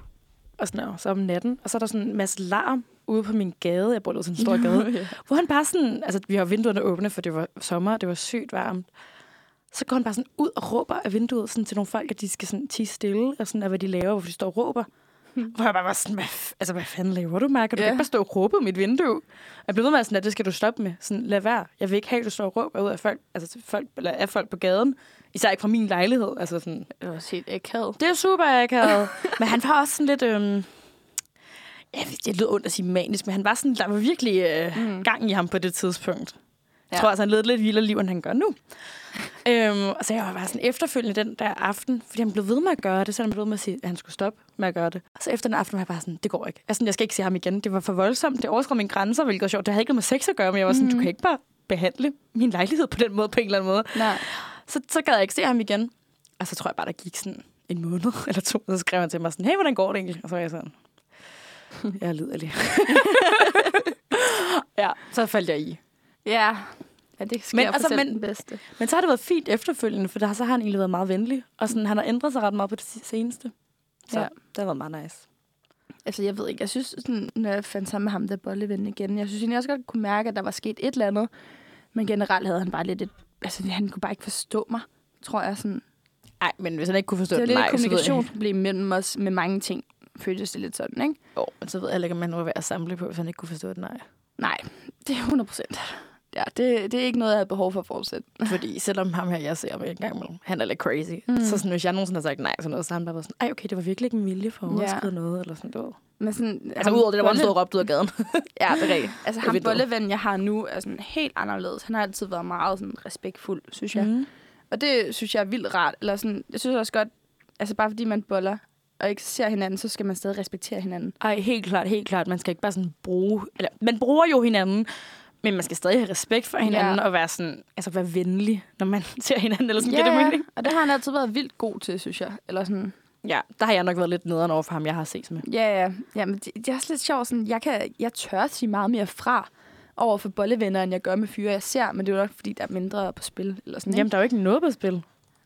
Og sådan noget, så om natten. Og så er der sådan en masse larm ude på min gade. Jeg bor ude sådan en stor gade. ja. Hvor han bare sådan, altså vi har vinduerne åbne, for det var sommer, det var sygt varmt. Så går han bare sådan ud og råber af vinduet sådan til nogle folk, at de skal sådan tige stille, og sådan af, hvad de laver, hvor de står og råber. Hvor jeg bare var sådan, hvad, altså, hvad fanden laver du, Mark? Kan du Ja. ikke bare stå og råbe mit vindue? Jeg blev ved med sådan, at det skal du stoppe med. Sådan, lad være. Jeg vil ikke have, at du står og råber ud af folk, altså, folk, eller af folk på gaden. Især ikke fra min lejlighed. Altså sådan, Det var helt akavet. det er super akavet. men han var også sådan lidt... Øhm, ja, det lød ondt at sige manisk, men han var sådan, der var virkelig øh, Mm. mm. gang i ham på det tidspunkt. Jeg Ja. tror altså, han levede lidt vildere liv, end han gør nu. øhm, og så jeg var bare sådan efterfølgende den der aften, fordi han blev ved med at gøre det, så han blev ved med at sige, at han skulle stoppe med at gøre det. Og så efter den aften var jeg bare sådan, det går ikke. Sådan, jeg skal ikke se ham igen. Det var for voldsomt. Det overskred mine grænser, hvilket var sjovt. Det havde ikke med sex at gøre, men jeg var sådan, Mhm. du kan ikke bare behandle min lejlighed på den måde, på en eller anden måde. Nej. Så, så gad jeg ikke se ham igen. Og så tror jeg bare, der gik sådan en måned eller to, og så skrev han til mig sådan, hey, hvordan går det egentlig? Og så var jeg sådan, jeg er liderlig. ja, så faldt jeg i. Ja. Ja, det sker Men altså, men- den bedste. Men så har det været fint efterfølgende, for der, så har han egentlig været meget venlig. Og sådan, han har ændret sig ret meget på det seneste. Så Ja. det har været meget nice. Altså, jeg ved ikke. Jeg synes, sådan, når jeg fandt sammen med ham, der bolleven igen, jeg synes egentlig også godt kunne mærke, at der var sket et eller andet. Men generelt havde han bare lidt et... Altså, han kunne bare ikke forstå mig, tror jeg. Sådan. Nej, men hvis han ikke kunne forstå Det er det, lidt nej, et kommunikationsproblem mellem os med mange ting. Føltes det lidt sådan, ikke? jo, men så ved jeg heller ikke, om man var værd at samle på, hvis han ikke kunne forstå det, nej. Nej, det er 100 procent. Ja, det, det er ikke noget, jeg har behov for at fortsætte. Fordi selvom ham her, jeg ser med en gang imellem, han er lidt crazy. Mm. Så sådan, hvis jeg nogensinde har sagt nej til noget, så han bare sådan, ej okay, det var virkelig ikke min vilje for at Ja. overskride noget, eller sådan noget. Men sådan, Altså udover det, der var en stor råbt ud af gaden. Ja, det er rigtigt. Altså ham ved bolleven, jeg har nu, er sådan helt anderledes. Han har altid været meget sådan, respektfuld, synes jeg. Mm. Og det synes jeg er vildt rart. Eller sådan, jeg synes også godt, altså bare fordi man boller og ikke ser hinanden, så skal man stadig respektere hinanden. Ej, helt klart, helt klart. Man skal ikke bare sådan bruge... Eller, man bruger jo hinanden, Men man skal stadig have respekt for hinanden Ja. og være sådan, altså være venlig, når man ser hinanden, eller sådan, Ja, det mening? og det har han altid været vildt god til, synes jeg. Eller sådan, Ja, der har jeg nok været lidt nederen over for ham, jeg har set med. ja, ja. ja men det, det, er også lidt sjovt. Sådan, jeg, kan, jeg tør at sige meget mere fra over for bollevenner, end jeg gør med fyre, jeg ser. Men det er jo nok, fordi der er mindre på spil. Eller sådan, Jamen, der er jo ikke noget på spil.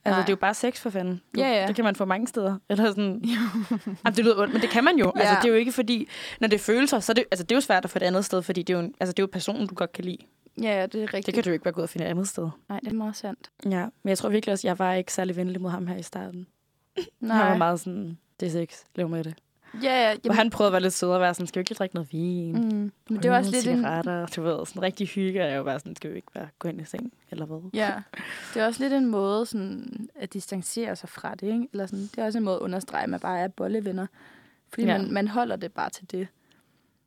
Altså, Nej. det er jo bare sex for fanden. Du, Ja, ja. Det kan man få mange steder. Eller sådan. Jamen, det lyder ondt, men det kan man jo. Ja. Altså, det er jo ikke fordi, når det følelser, så er det, altså, det er jo svært at få et andet sted, fordi det er jo, altså, det er jo personen, du godt kan lide. Ja, ja, det er rigtigt. Det kan du jo ikke bare gå ud og finde et andet sted. Nej, det er meget sandt. Ja, men jeg tror virkelig også, jeg var ikke særlig venlig mod ham her i starten. Nej. Han var meget sådan, det er sex, lev med det. Ja, ja. Hvor han prøvede at være lidt sød og være sådan, skal vi ikke drikke noget vin? Mm. men det var også lidt en, du ved, sådan rigtig hygge, er jo bare sådan, skal vi ikke bare gå ind i seng, eller hvad? Ja, det er også lidt en måde sådan, at distancere sig fra det, ikke? Eller sådan, det er også en måde at understrege, at man bare er bollevenner. Fordi Ja. man, man holder det bare til det.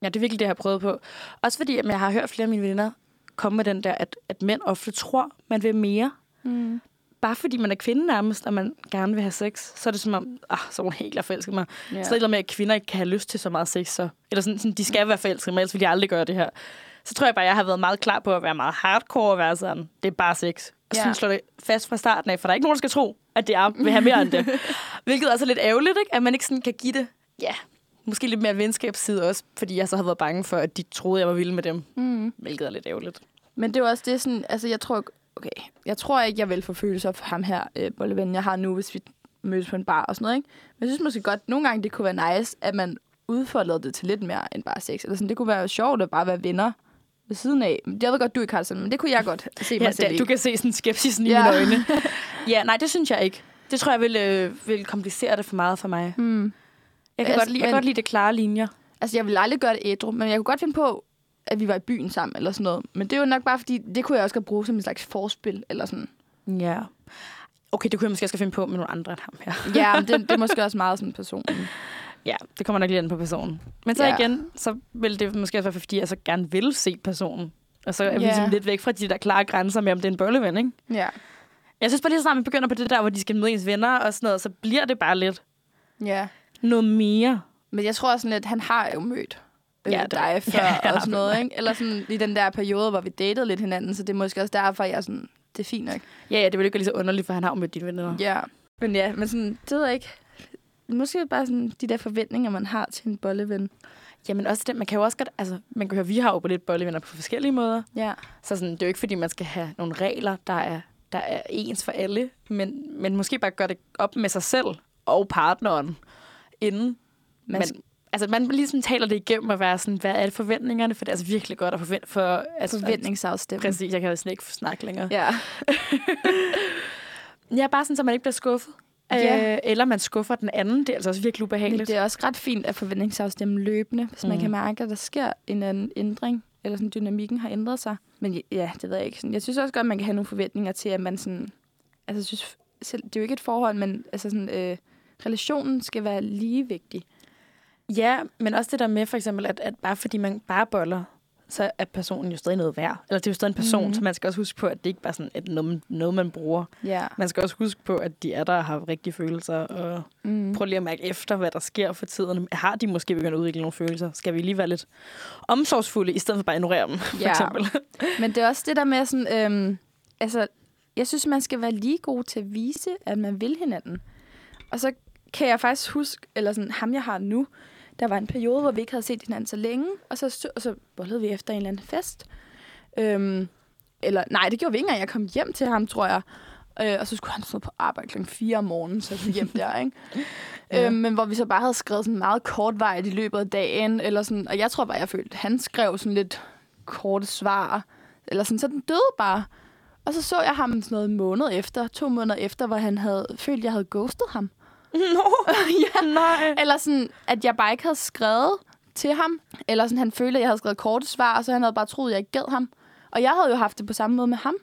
Ja, det er virkelig det, jeg har prøvet på. Også fordi, at jeg har hørt flere af mine venner komme med den der, at, at mænd ofte tror, man vil mere. Mm. Bare fordi man er kvinde nærmest, og man gerne vil have sex, så er det som om, ah, så er hun helt forelsket mig. Ja. Så er det med, at kvinder ikke kan have lyst til så meget sex. Så. Eller sådan, sådan, de skal være forelsket, men ellers vil de aldrig gøre det her. Så tror jeg bare, jeg har været meget klar på at være meget hardcore og være sådan, det er bare sex. Og så Ja. slår det fast fra starten af, for der er ikke nogen, der skal tro, at det er, vil have mere end det. Hvilket også er lidt ærgerligt, ikke? at man ikke sådan kan give det, ja, måske lidt mere venskabsside også, fordi jeg så havde været bange for, at de troede, jeg var vild med dem. Mm. Hvilket er lidt ærgerligt. Men det er også det sådan, altså jeg tror, okay, jeg tror ikke, jeg vil få følelser for ham her, øh, bolleven, jeg har nu, hvis vi mødes på en bar og sådan noget, ikke? Men jeg synes måske godt, nogle gange det kunne være nice, at man udfoldede det til lidt mere end bare sex. Eller sådan, det kunne være sjovt at bare være venner ved siden af. Jeg ved godt, du ikke har sådan, men det kunne jeg godt se mig Ja, selv da, i. du kan se sådan skepsisen i Ja. mine øjne. ja, nej, det synes jeg ikke. Det tror jeg vil, øh, vil komplicere det for meget for mig. Mm. Jeg kan, Altså, godt lide, jeg kan men- godt lide det klare linjer. Altså, jeg vil aldrig gøre det ædru, men jeg kunne godt finde på, at vi var i byen sammen eller sådan noget. Men det er jo nok bare, fordi det kunne jeg også godt bruge som en slags forspil eller sådan. Ja. Okay, det kunne jeg måske også finde på med nogle andre end ham her. Ja, men det, det er måske også meget sådan personen. Ja, det kommer nok lige an på personen. Men så Ja. igen, så vil det måske også være, fordi jeg så gerne vil se personen. Og så er vi Ja. ligesom lidt væk fra de der klare grænser med, om det er en bølleven, ikke? Ja. Jeg synes bare lige så snart, man begynder på det der, hvor de skal møde ens venner og sådan noget, så bliver det bare lidt Ja. noget mere. Men jeg tror også sådan lidt, han har jo mødt øh, Ja, ja, dig før ja, har og sådan noget, ikke? Eller sådan i den der periode, hvor vi datede lidt hinanden, så det er måske også derfor, jeg er sådan, det er fint nok. Ja, ja, det vil ikke være lige så underligt, for han har jo mødt dine venner. Ja. Men ja, men sådan, det ved jeg ikke. Måske bare sådan de der forventninger, man har til en bolleven. Jamen også det, man kan jo også godt, altså, man kan høre, vi har jo på lidt bollevenner på forskellige måder. Ja. Så sådan, det er jo ikke, fordi man skal have nogle regler, der er, der er ens for alle, men, men måske bare gøre det op med sig selv og partneren, inden Man man, altså, man ligesom taler det igennem og være sådan, hvad er det forventningerne? For det er altså virkelig godt at forvente for... Altså, Forventningsafstemning. Præcis, jeg kan jo slet ikke snakke længere. Ja. Ja, bare sådan, så man ikke bliver skuffet. Ja. Øh, eller man skuffer den anden. Det er altså også virkelig Men ubehageligt. det er også ret fint at forventningsafstemme løbende, hvis man Mm. kan mærke, at der sker en anden ændring, eller sådan dynamikken har ændret sig. Men ja, det ved jeg ikke. Sådan, Jeg synes også godt, at man kan have nogle forventninger til, at man sådan... Altså, synes, selv, det er jo ikke et forhold, men altså sådan, øh, relationen skal være lige vigtig. Ja, men også det der med for eksempel, at, at bare fordi man bare boller, så er personen jo stadig noget værd. Eller det er jo stadig en person, mm. så man skal også huske på, at det ikke bare er sådan et, noget, noget, man bruger. Ja. Man skal også huske på, at de er der og har rigtige følelser, og Mm. prøv lige at mærke efter, hvad der sker for tiden. Har de måske begyndt at udvikle nogle følelser? Skal vi lige være lidt omsorgsfulde, i stedet for bare at ignorere dem, for Ja. eksempel? Men det er også det der med sådan... Øhm, altså, jeg synes, man skal være lige god til at vise, at man vil hinanden. Og så kan jeg faktisk huske, eller sådan, ham jeg har nu, der var en periode, hvor vi ikke havde set hinanden så længe, og så, stø- og så bollede vi efter en eller anden fest. Øhm, eller nej, det gjorde vi ikke engang. Jeg kom hjem til ham, tror jeg. Øh, og så skulle han stå på arbejde klokken 4 om morgenen, så hjem der, ikke? Ja. øhm, men hvor vi så bare havde skrevet sådan meget kortvarigt i løbet af dagen, eller sådan, og jeg tror bare, jeg følte, at han skrev sådan lidt korte svar, eller sådan, så den døde bare. Og så så jeg ham sådan noget måned efter, to måneder efter, hvor han havde følt, at jeg havde ghostet ham. Nå, ja. nej. Eller sådan, at jeg bare ikke havde skrevet til ham. Eller sådan, han følte, at jeg havde skrevet korte svar, så han havde bare troet, at jeg ikke gad ham. Og jeg havde jo haft det på samme måde med ham.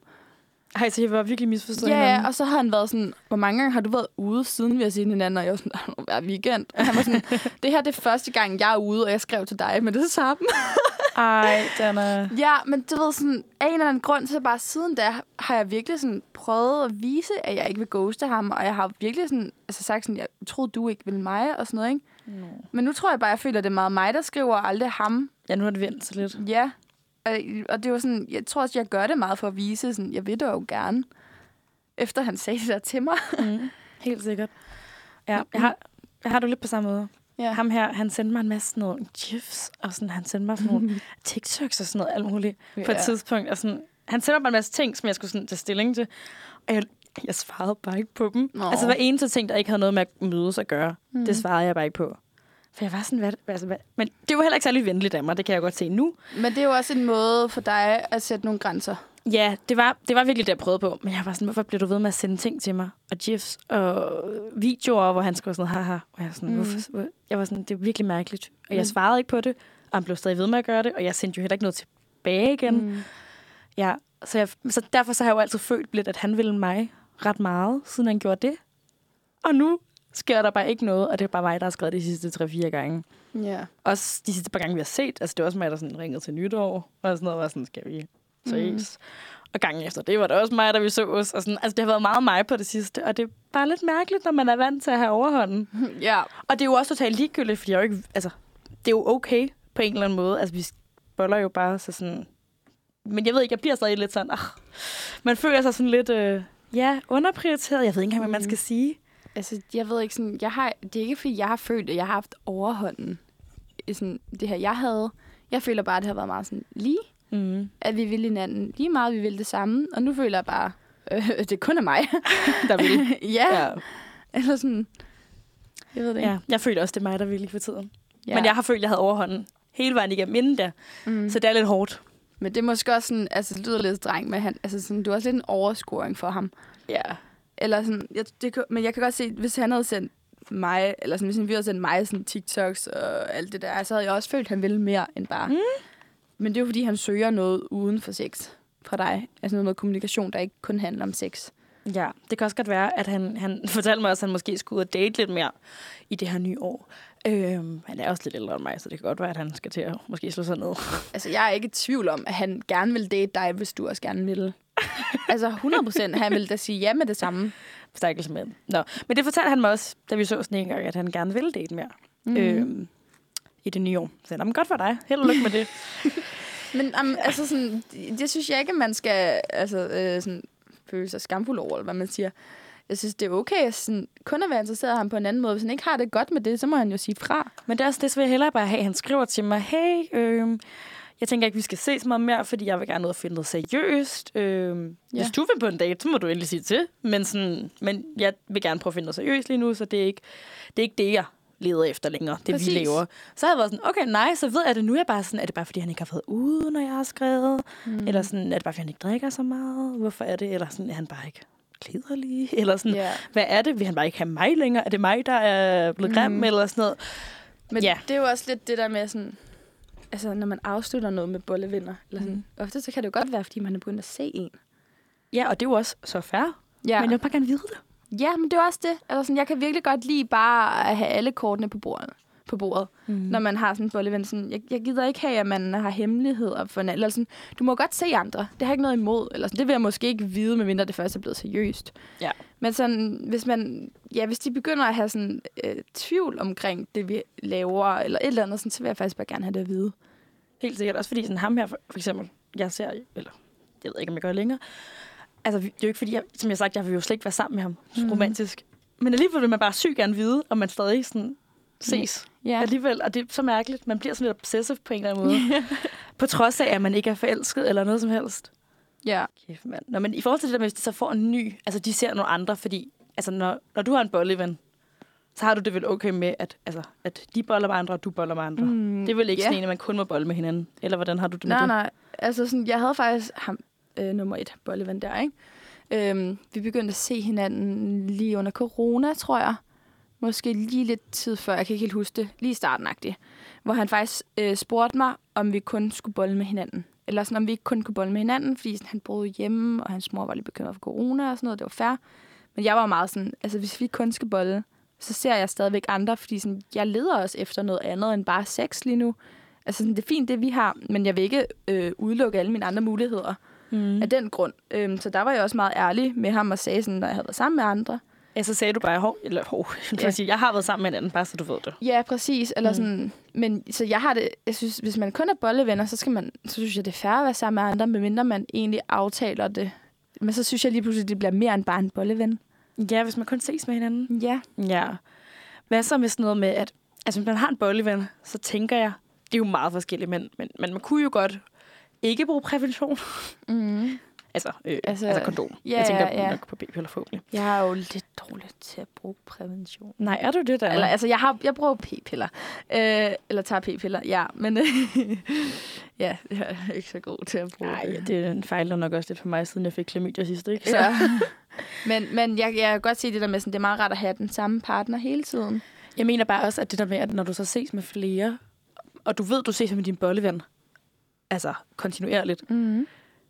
Ej, så jeg var virkelig misforstået Ja, hinanden. og så har han været sådan, hvor mange gange har du været ude, siden vi har set hinanden? Og jeg var sådan, hver weekend. Og han var sådan, det her det er første gang, jeg er ude, og jeg skrev til dig med det samme. Ej, Dana. Ja, men du ved sådan, af en eller anden grund, så bare siden da, har jeg virkelig sådan prøvet at vise, at jeg ikke vil ghoste ham, og jeg har virkelig sådan, altså sagt sådan, jeg troede, du ikke ville mig, og sådan noget, ikke? No. Men nu tror jeg bare, jeg føler, at det er meget mig, der skriver, og aldrig ham. Ja, nu har det vendt sig lidt. Ja. Og, og det var sådan, jeg tror også, jeg gør det meget for at vise, sådan, jeg vil det jo gerne. Efter han sagde det der til mig. Mm. Helt sikkert. Ja, jeg har, jeg har det lidt på samme måde. Ja. Ham her, han sendte mig en masse sådan nogle gifs, og sådan, han sendte mig sådan nogle TikToks og sådan noget, alt muligt ja. på et tidspunkt. Og sådan, han sendte mig en masse ting, som jeg skulle sådan tage stilling til. Og jeg, jeg svarede bare ikke på dem. Nå. Altså hver eneste ting, der ikke havde noget med at mødes at gøre. Mm. det svarede jeg bare ikke på. For jeg var sådan, hvad, altså, hvad? Men det var heller ikke særlig venligt af mig, det kan jeg godt se nu. Men det er jo også en måde for dig at sætte nogle grænser. Ja, det var, det var virkelig det, jeg prøvede på. Men jeg var sådan, hvorfor bliver du ved med at sende ting til mig? Og gifs og videoer, hvor han skrev sådan noget, haha. Og jeg, sådan, Mm. hvorfor, hvor- jeg var sådan, det er virkelig mærkeligt. Og jeg Mm. svarede ikke på det, og han blev stadig ved med at gøre det. Og jeg sendte jo heller ikke noget tilbage igen. Mm. Ja, så, jeg, så derfor så har jeg jo altid følt lidt, at han ville mig ret meget, siden han gjorde det. Og nu sker der bare ikke noget, og det er bare mig, der har skrevet de sidste 3-4 gange. Ja. Også de sidste par gange, vi har set. Altså, det var også mig, der sådan ringede til nytår, og sådan noget, var sådan, skal vi ses? Mm. Og gangen efter det var det også mig, der vi så os. Og sådan, altså, det har været meget mig på det sidste, og det er bare lidt mærkeligt, når man er vant til at have overhånden. Ja. Og det er jo også totalt ligegyldigt, fordi jeg jo ikke, altså, det er jo okay på en eller anden måde. Altså, vi boller jo bare så sådan... Men jeg ved ikke, jeg bliver stadig lidt sådan... Ah, man føler sig sådan lidt... Øh, ja, underprioriteret. Jeg ved ikke engang, hvad man skal sige. Altså, jeg ved ikke sådan, jeg har, det er ikke fordi, jeg har følt, at jeg har haft overhånden i sådan, det her, jeg havde. Jeg føler bare, at det har været meget sådan lige, Mm. at vi vil hinanden lige meget, vi vil det samme. Og nu føler jeg bare, øh, det kun er mig. Der vil. ja. ja. Eller sådan, jeg ved det ikke. ja. Jeg føler også, det er mig, der vil for tiden. Ja. Men jeg har følt, at jeg havde overhånden hele vejen igennem inden der. mm. Så det er lidt hårdt. Men det er måske også sådan, altså det lyder lidt dreng, men han, altså sådan, du er også lidt en overscoring for ham. Ja. Eller sådan, jeg, det, men jeg kan godt se, hvis han havde sendt mig, eller sådan, hvis han havde sendt mig sådan TikToks og alt det der, så havde jeg også følt, at han ville mere end bare. Mm. Men det er jo fordi, han søger noget uden for sex fra dig. Altså noget, noget kommunikation, der ikke kun handler om sex. Ja, det kan også godt være, at han, han fortalte mig også, at han måske skulle ud og date lidt mere i det her nye år. Øhm, han er også lidt ældre end mig, så det kan godt være, at han skal til at måske slå sig ned. Altså, jeg er ikke i tvivl om, at han gerne vil date dig, hvis du også gerne vil. Altså, 100 procent. Han vil da sige ja med det samme. Stakkels mand. Nå, men det fortalte han mig også, da vi så sådan en gang, at han gerne ville date mere Mm. øhm, i det nye år. Så jeg, "Nå, men godt for dig. Held og lykke med det. Men um, altså sådan, det, synes jeg ikke, at man skal altså, øh, sådan, føle sig skamfuld over, eller hvad man siger. Jeg synes, det er okay at sådan, kun at være interesseret i ham på en anden måde. Hvis han ikke har det godt med det, så må han jo sige fra. Men det er også det, så vil jeg hellere bare have, han skriver til mig, hey, øhm, jeg tænker ikke, vi skal ses meget mere, fordi jeg vil gerne ud og finde noget seriøst. Øhm, ja. Hvis du vil på en date, så må du endelig sige til. Men, sådan, men jeg vil gerne prøve at finde noget seriøst lige nu, så det er ikke det, er ikke det jeg leder efter længere, det Præcis. vi laver. Så har jeg været sådan, okay, nej, så ved jeg det nu. Er jeg bare sådan, er det bare, fordi han ikke har været ude, når jeg har skrevet? Mm. Eller sådan, er det bare, fordi han ikke drikker så meget? Hvorfor er det? Eller sådan, er han bare ikke kliderlig? Eller sådan, Ja. hvad er det? Vil han bare ikke have mig længere? Er det mig, der er blevet grim? Mm. Eller sådan noget? Men ja. det er jo også lidt det der med sådan... Altså, når man afslutter noget med bollevenner, eller sådan, mm. ofte så kan det jo godt være, fordi man er begyndt at se en. Ja, og det er jo også så fair. Ja, Men jeg vil bare gerne vide det. ja men det er også det. Altså, sådan, jeg kan virkelig godt lide bare at have alle kortene på bordet. På bordet, mm. når man har sådan en bolleven. Sådan, jeg, jeg gider ikke have, at man har hemmeligheder for en eller sådan, Du må godt se andre. Det har jeg ikke noget imod. Eller sådan, det vil jeg måske ikke vide, medmindre det først er blevet seriøst. Ja. Men sådan, hvis man, ja, hvis de begynder at have sådan øh, tvivl omkring det, vi laver, eller et eller andet, sådan, så vil jeg faktisk bare gerne have det at vide. Helt sikkert. Også fordi sådan ham her, for, for eksempel, jeg ser, eller jeg ved ikke, om jeg gør længere. Altså, det er jo ikke fordi, jeg, som jeg har sagt, jeg vil jo slet ikke være sammen med ham mm. romantisk. Men alligevel vil man bare sygt gerne vide, om man stadig sådan ses. Ja. Alligevel, og det er så mærkeligt. Man bliver sådan lidt obsessive på en eller anden måde. på trods af, at man ikke er forelsket eller noget som helst. ja. Kæft, mand. Nå, men i forhold til det der med, hvis de så får en ny, altså de ser nogle andre, fordi altså, når, når du har en bolleven, så har du det vel okay med, at, altså, at de boller med andre, og du boller med andre. Mm, Det er vel ikke ja. sådan en, at man kun må bolle med hinanden? Eller hvordan har du det med Nej, det? nej. Altså, sådan, jeg havde faktisk ham, øh, nummer et, bolleven der, ikke? Øhm, vi begyndte at se hinanden lige under corona, tror jeg. Måske lige lidt tid før, jeg kan ikke helt huske det. Lige i starten Hvor han faktisk øh, spurgte mig, om vi kun skulle bolle med hinanden. Eller sådan, om vi ikke kun kunne bolle med hinanden, fordi sådan, han boede hjemme, og hans mor var lidt bekymret for corona og sådan noget. Det var fair. Men jeg var meget sådan, altså hvis vi kun skal bolle, så ser jeg stadigvæk andre, fordi sådan, jeg leder også efter noget andet end bare sex lige nu. Altså, sådan, det er fint, det vi har, men jeg vil ikke øh, udelukke alle mine andre muligheder mm. af den grund. Øhm, så der var jeg også meget ærlig med ham og sagde, sådan, når jeg havde været sammen med andre, Ja, så sagde du bare, hov, eller hov, Ja. sige, jeg har været sammen med en anden, bare så du ved det. Ja, præcis. Eller Mm. sådan, men så jeg har det, jeg synes, hvis man kun er bollevenner, så, skal man, så synes jeg, det er fair at være sammen med andre, medmindre man egentlig aftaler det. Men så synes jeg lige pludselig, det bliver mere end bare en bolleven. Ja, hvis man kun ses med hinanden. Ja. Ja. Hvad så med sådan noget med, at altså, hvis man har en bolleven, så tænker jeg, det er jo meget forskelligt, men, men, men man kunne jo godt ikke bruge prævention. Mm. Altså, øh, Altså, altså, kondom. ja, jeg tænker ja, ja. nok på p-piller forhåbentlig. Jeg er jo lidt dårlig til at bruge prævention. Nej, er du det der? Eller, altså, jeg, har, jeg bruger p-piller. Øh, eller tager p-piller, ja. Men øh, ja, jeg er ikke så god til at bruge Nej, ja, det er en fejl, der nok også lidt for mig, siden jeg fik klamydia sidst, ikke? Så. Ja. men men jeg, jeg kan godt se det der med, sådan, det er meget rart at have den samme partner hele tiden. Jeg mener bare også, at det der med, at når du så ses med flere, og du ved, du ses med din bolleven, altså kontinuerligt, Mm.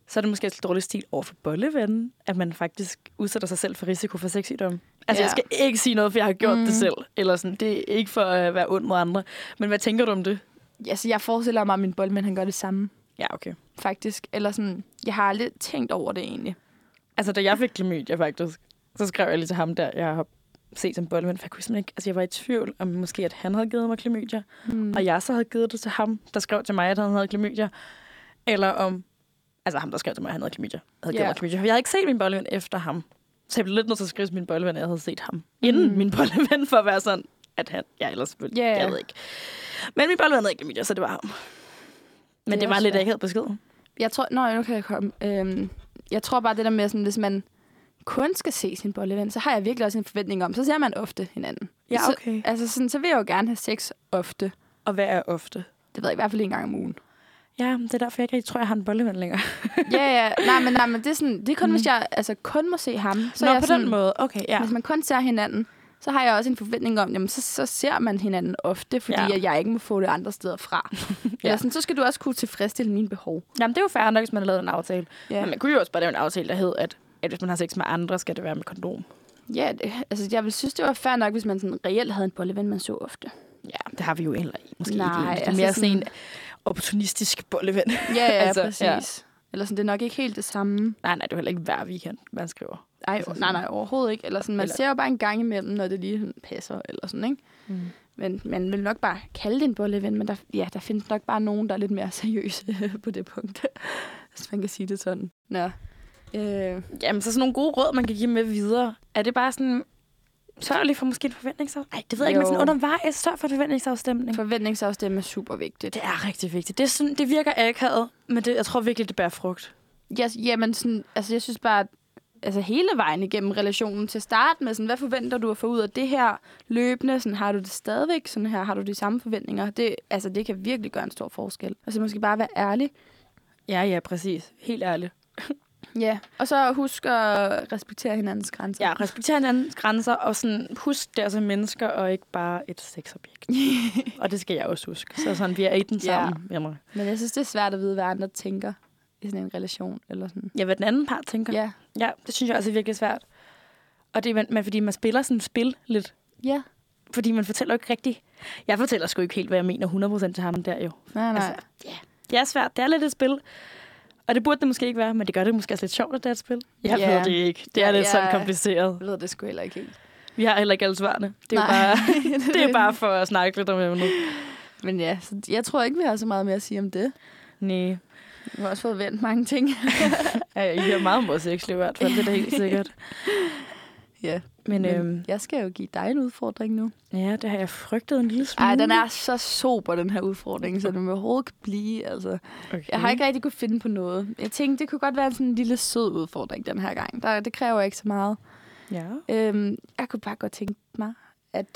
Så er det måske et dårligt stil over for bollevennen, at man faktisk udsætter sig selv for risiko for sexsygdom. Altså, Ja. ja. jeg skal ikke sige noget, for jeg har gjort Mm. det selv. Eller sådan, det er ikke for at være ond mod andre. Men hvad tænker du om det? Altså, jeg forestiller mig, at min boldmand han gør det samme, Ja, okay. faktisk. Eller sådan, jeg har lidt tænkt over det egentlig. Altså, da jeg fik klamydia faktisk, så skrev jeg lige til ham der, jeg har set som bolleven, for jeg kunne ikke, altså jeg var i tvivl om måske, at han havde givet mig klamydia, mm. og jeg så havde givet det til ham, der skrev til mig, at han havde klamydia, eller om, altså ham, der skrev til mig, at han havde klamydia, havde mig klamydia. Jeg havde ikke set min bolleven efter ham, så jeg blev lidt nødt til at skrive til min bolleven, at jeg havde set ham, inden Mm. min bolleven, for at være sådan, at han, ja, ellers Ja, ja. jeg ved ikke. Men min bolleven havde ikke klamydia, så det var ham. Men Det det, var lidt svært. akavet besked. Jeg tror, nå, nu kan jeg komme. Øhm, jeg tror bare det der med, sådan, hvis man kun skal se sin bolleven, så har jeg virkelig også en forventning om, så ser man ofte hinanden. Ja, Så, okay. altså sådan, så vil jeg jo gerne have sex ofte. Og hvad er ofte? Det ved jeg i hvert fald en gang om ugen. Ja, det er derfor, jeg ikke rigtig tror, jeg har en bolleven længere. ja, ja. Nej, men, nej, men det er, sådan, det er kun, Mm. hvis jeg altså, kun må se ham. Så Nå, jeg på sådan, den måde. Okay, ja. Hvis man kun ser hinanden, så har jeg også en forventning om, jamen, så, så ser man hinanden ofte, fordi ja. At jeg ikke må få det andre steder fra. ja. Eller sådan, så skal du også kunne tilfredsstille mine behov. Jamen, det er jo fair nok, hvis man har lavet en aftale. Ja. Men man kunne jo også bare lave en aftale, der hed, at, at hvis man har sex med andre, skal det være med kondom. ja det, altså, jeg vil synes, det var fair nok, hvis man sådan reelt havde en bolleven, man så ofte. Ja, det har vi jo heller ikke. Måske Nej, ikke. Det er altså mere sådan- sådan en opportunistisk bolleven. Ja, ja, altså, præcis. Ja. Eller sådan, det er nok ikke helt det samme. nej, nej, det er heller ikke hver weekend, man skriver. Ej, Altså nej, nej, overhovedet ikke. Eller sådan, man Eller- ser jo bare en gang imellem, når det lige passer, eller sådan, ikke? Mm. Men man vil nok bare kalde det en bolleven, men der, ja, der findes nok bare nogen, der er lidt mere seriøse på det punkt. Hvis man kan sige det sådan. Nå. Øh, Jamen, så sådan nogle gode råd, man kan give med videre. Er det bare sådan, sørg lige for måske en forventningsafstemning? Nej, det ved jeg ikke, men Jo. sådan undervejs, sørg for en forventningsafstemning. For... forventningsafstemme er super vigtigt. Det er rigtig vigtigt. Det, er sådan, det virker akavet, men det, jeg tror virkelig, det bærer frugt. Ja, jamen sådan, altså jeg synes bare, altså hele vejen igennem relationen til start med, sådan, hvad forventer du at få ud af det her løbende? Sådan, har du det stadigvæk sådan her? Har du de samme forventninger? Det, altså, det kan virkelig gøre en stor forskel. Altså måske bare være ærlig. Ja, ja, præcis. Helt ærligt. Ja. Og så husk at respektere hinandens grænser. Ja, respektere hinandens grænser, og sådan, husk det er altså mennesker, og ikke bare et sexobjekt. og det skal jeg også huske. Så sådan, vi er i den Ja. sammen. Ja. Mig. Men jeg synes, det er svært at vide, hvad andre tænker i sådan en relation. Eller sådan. ja, hvad den anden part tænker. Ja. ja det synes jeg også er virkelig svært. Og det er, men, fordi man spiller sådan et spil lidt. Ja. Fordi man fortæller ikke rigtigt. Jeg fortæller sgu ikke helt, hvad jeg mener 100% til ham der jo. Nej, nej. Altså, Det er svært. Det er lidt et spil. Og det burde det måske ikke være, men det gør det måske også lidt sjovt, at det er et spil. Jeg Ja. ved det ikke. Det er Ja, lidt ja. sådan kompliceret. jeg ved det sgu heller ikke helt. Vi har heller ikke alle svarene. Det er, bare, det er bare for at snakke lidt om emnet. Men ja, så jeg tror ikke, vi har så meget mere at sige om det. Nej. Vi har også fået vendt mange ting. Ja, I har meget om vores sexliv i hvert fald, det er helt sikkert. ja. Men, Men øhm, jeg skal jo give dig en udfordring nu. ja, det har jeg frygtet en lille smule. Ej, den er så sober, den her udfordring, så den vil overhovedet kan blive. Altså. Okay. Jeg har ikke rigtig kunne finde på noget. Jeg tænkte, det kunne godt være sådan en lille sød udfordring den her gang. Der, det kræver ikke så meget. Ja. Øhm, jeg kunne bare godt tænke mig, at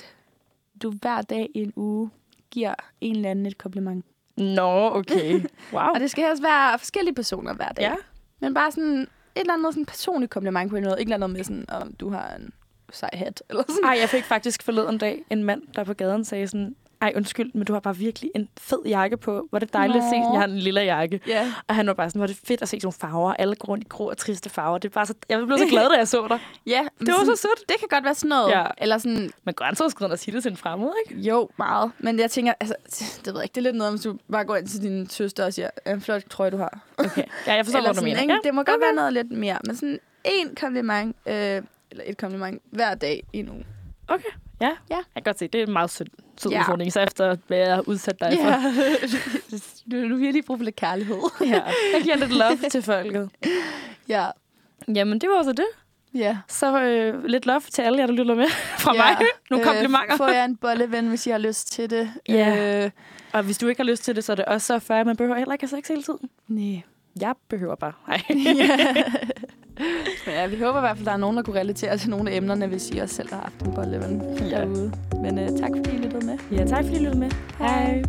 du hver dag i en uge giver en eller anden et kompliment. Nå, okay. Wow. Og det skal også være forskellige personer hver dag. Ja. Men bare sådan et eller andet sådan personligt kompliment på måde. Ikke noget med sådan, om du har en sej hat. Eller sådan. Ej, jeg fik faktisk forleden dag en mand, der på gaden sagde sådan, ej, undskyld, men du har bare virkelig en fed jakke på. Hvor er det dejligt at se, Nå. sådan, jeg har en lille jakke. Ja. Og han var bare sådan, hvor er det fedt at se sådan nogle farver. Alle går rundt i grå og triste farver. Det er bare så, jeg blev så glad, da jeg så dig. ja Det var så sødt. Det kan godt være sådan noget. Ja. Eller sådan, Men grænseoverskridende at sige det til en fremmed, ikke? jo, meget. Men jeg tænker, altså, det ved jeg ikke, det er lidt noget, hvis du bare går ind til din søster og siger, en flot trøje, du har. Okay. Ja, jeg forstår, Eller hvad du sådan, mener. ikke? Ja. Det må godt være noget lidt mere. Men sådan en kompliment, øh, eller et kompliment hver dag i en uge. Okay, ja. Ja. Jeg kan godt se, det er en meget sød, sød Ja. udfordring, så efter hvad jeg har udsat dig for. du har virkelig brug for lidt kærlighed. ja. Jeg giver lidt love til folket. Ja. Jamen, det var så det. Ja. Så øh, lidt love til alle jer, der lytter med fra ja. mig. Nogle komplimenter. Øh, få jer en bolleven, hvis I har lyst til det. Ja. Øh, Og hvis du ikke har lyst til det, så er det også så færdigt. Man behøver heller ikke have sex hele tiden. nej. Jeg behøver bare. Nej. Men ja, vi håber i hvert fald, at der er nogen, der kunne relatere til nogle af emnerne, hvis I også selv har haft en bolleven Ja. derude. Men øh, tak fordi I lyttede med. ja, tak fordi I lyttede med. Hej.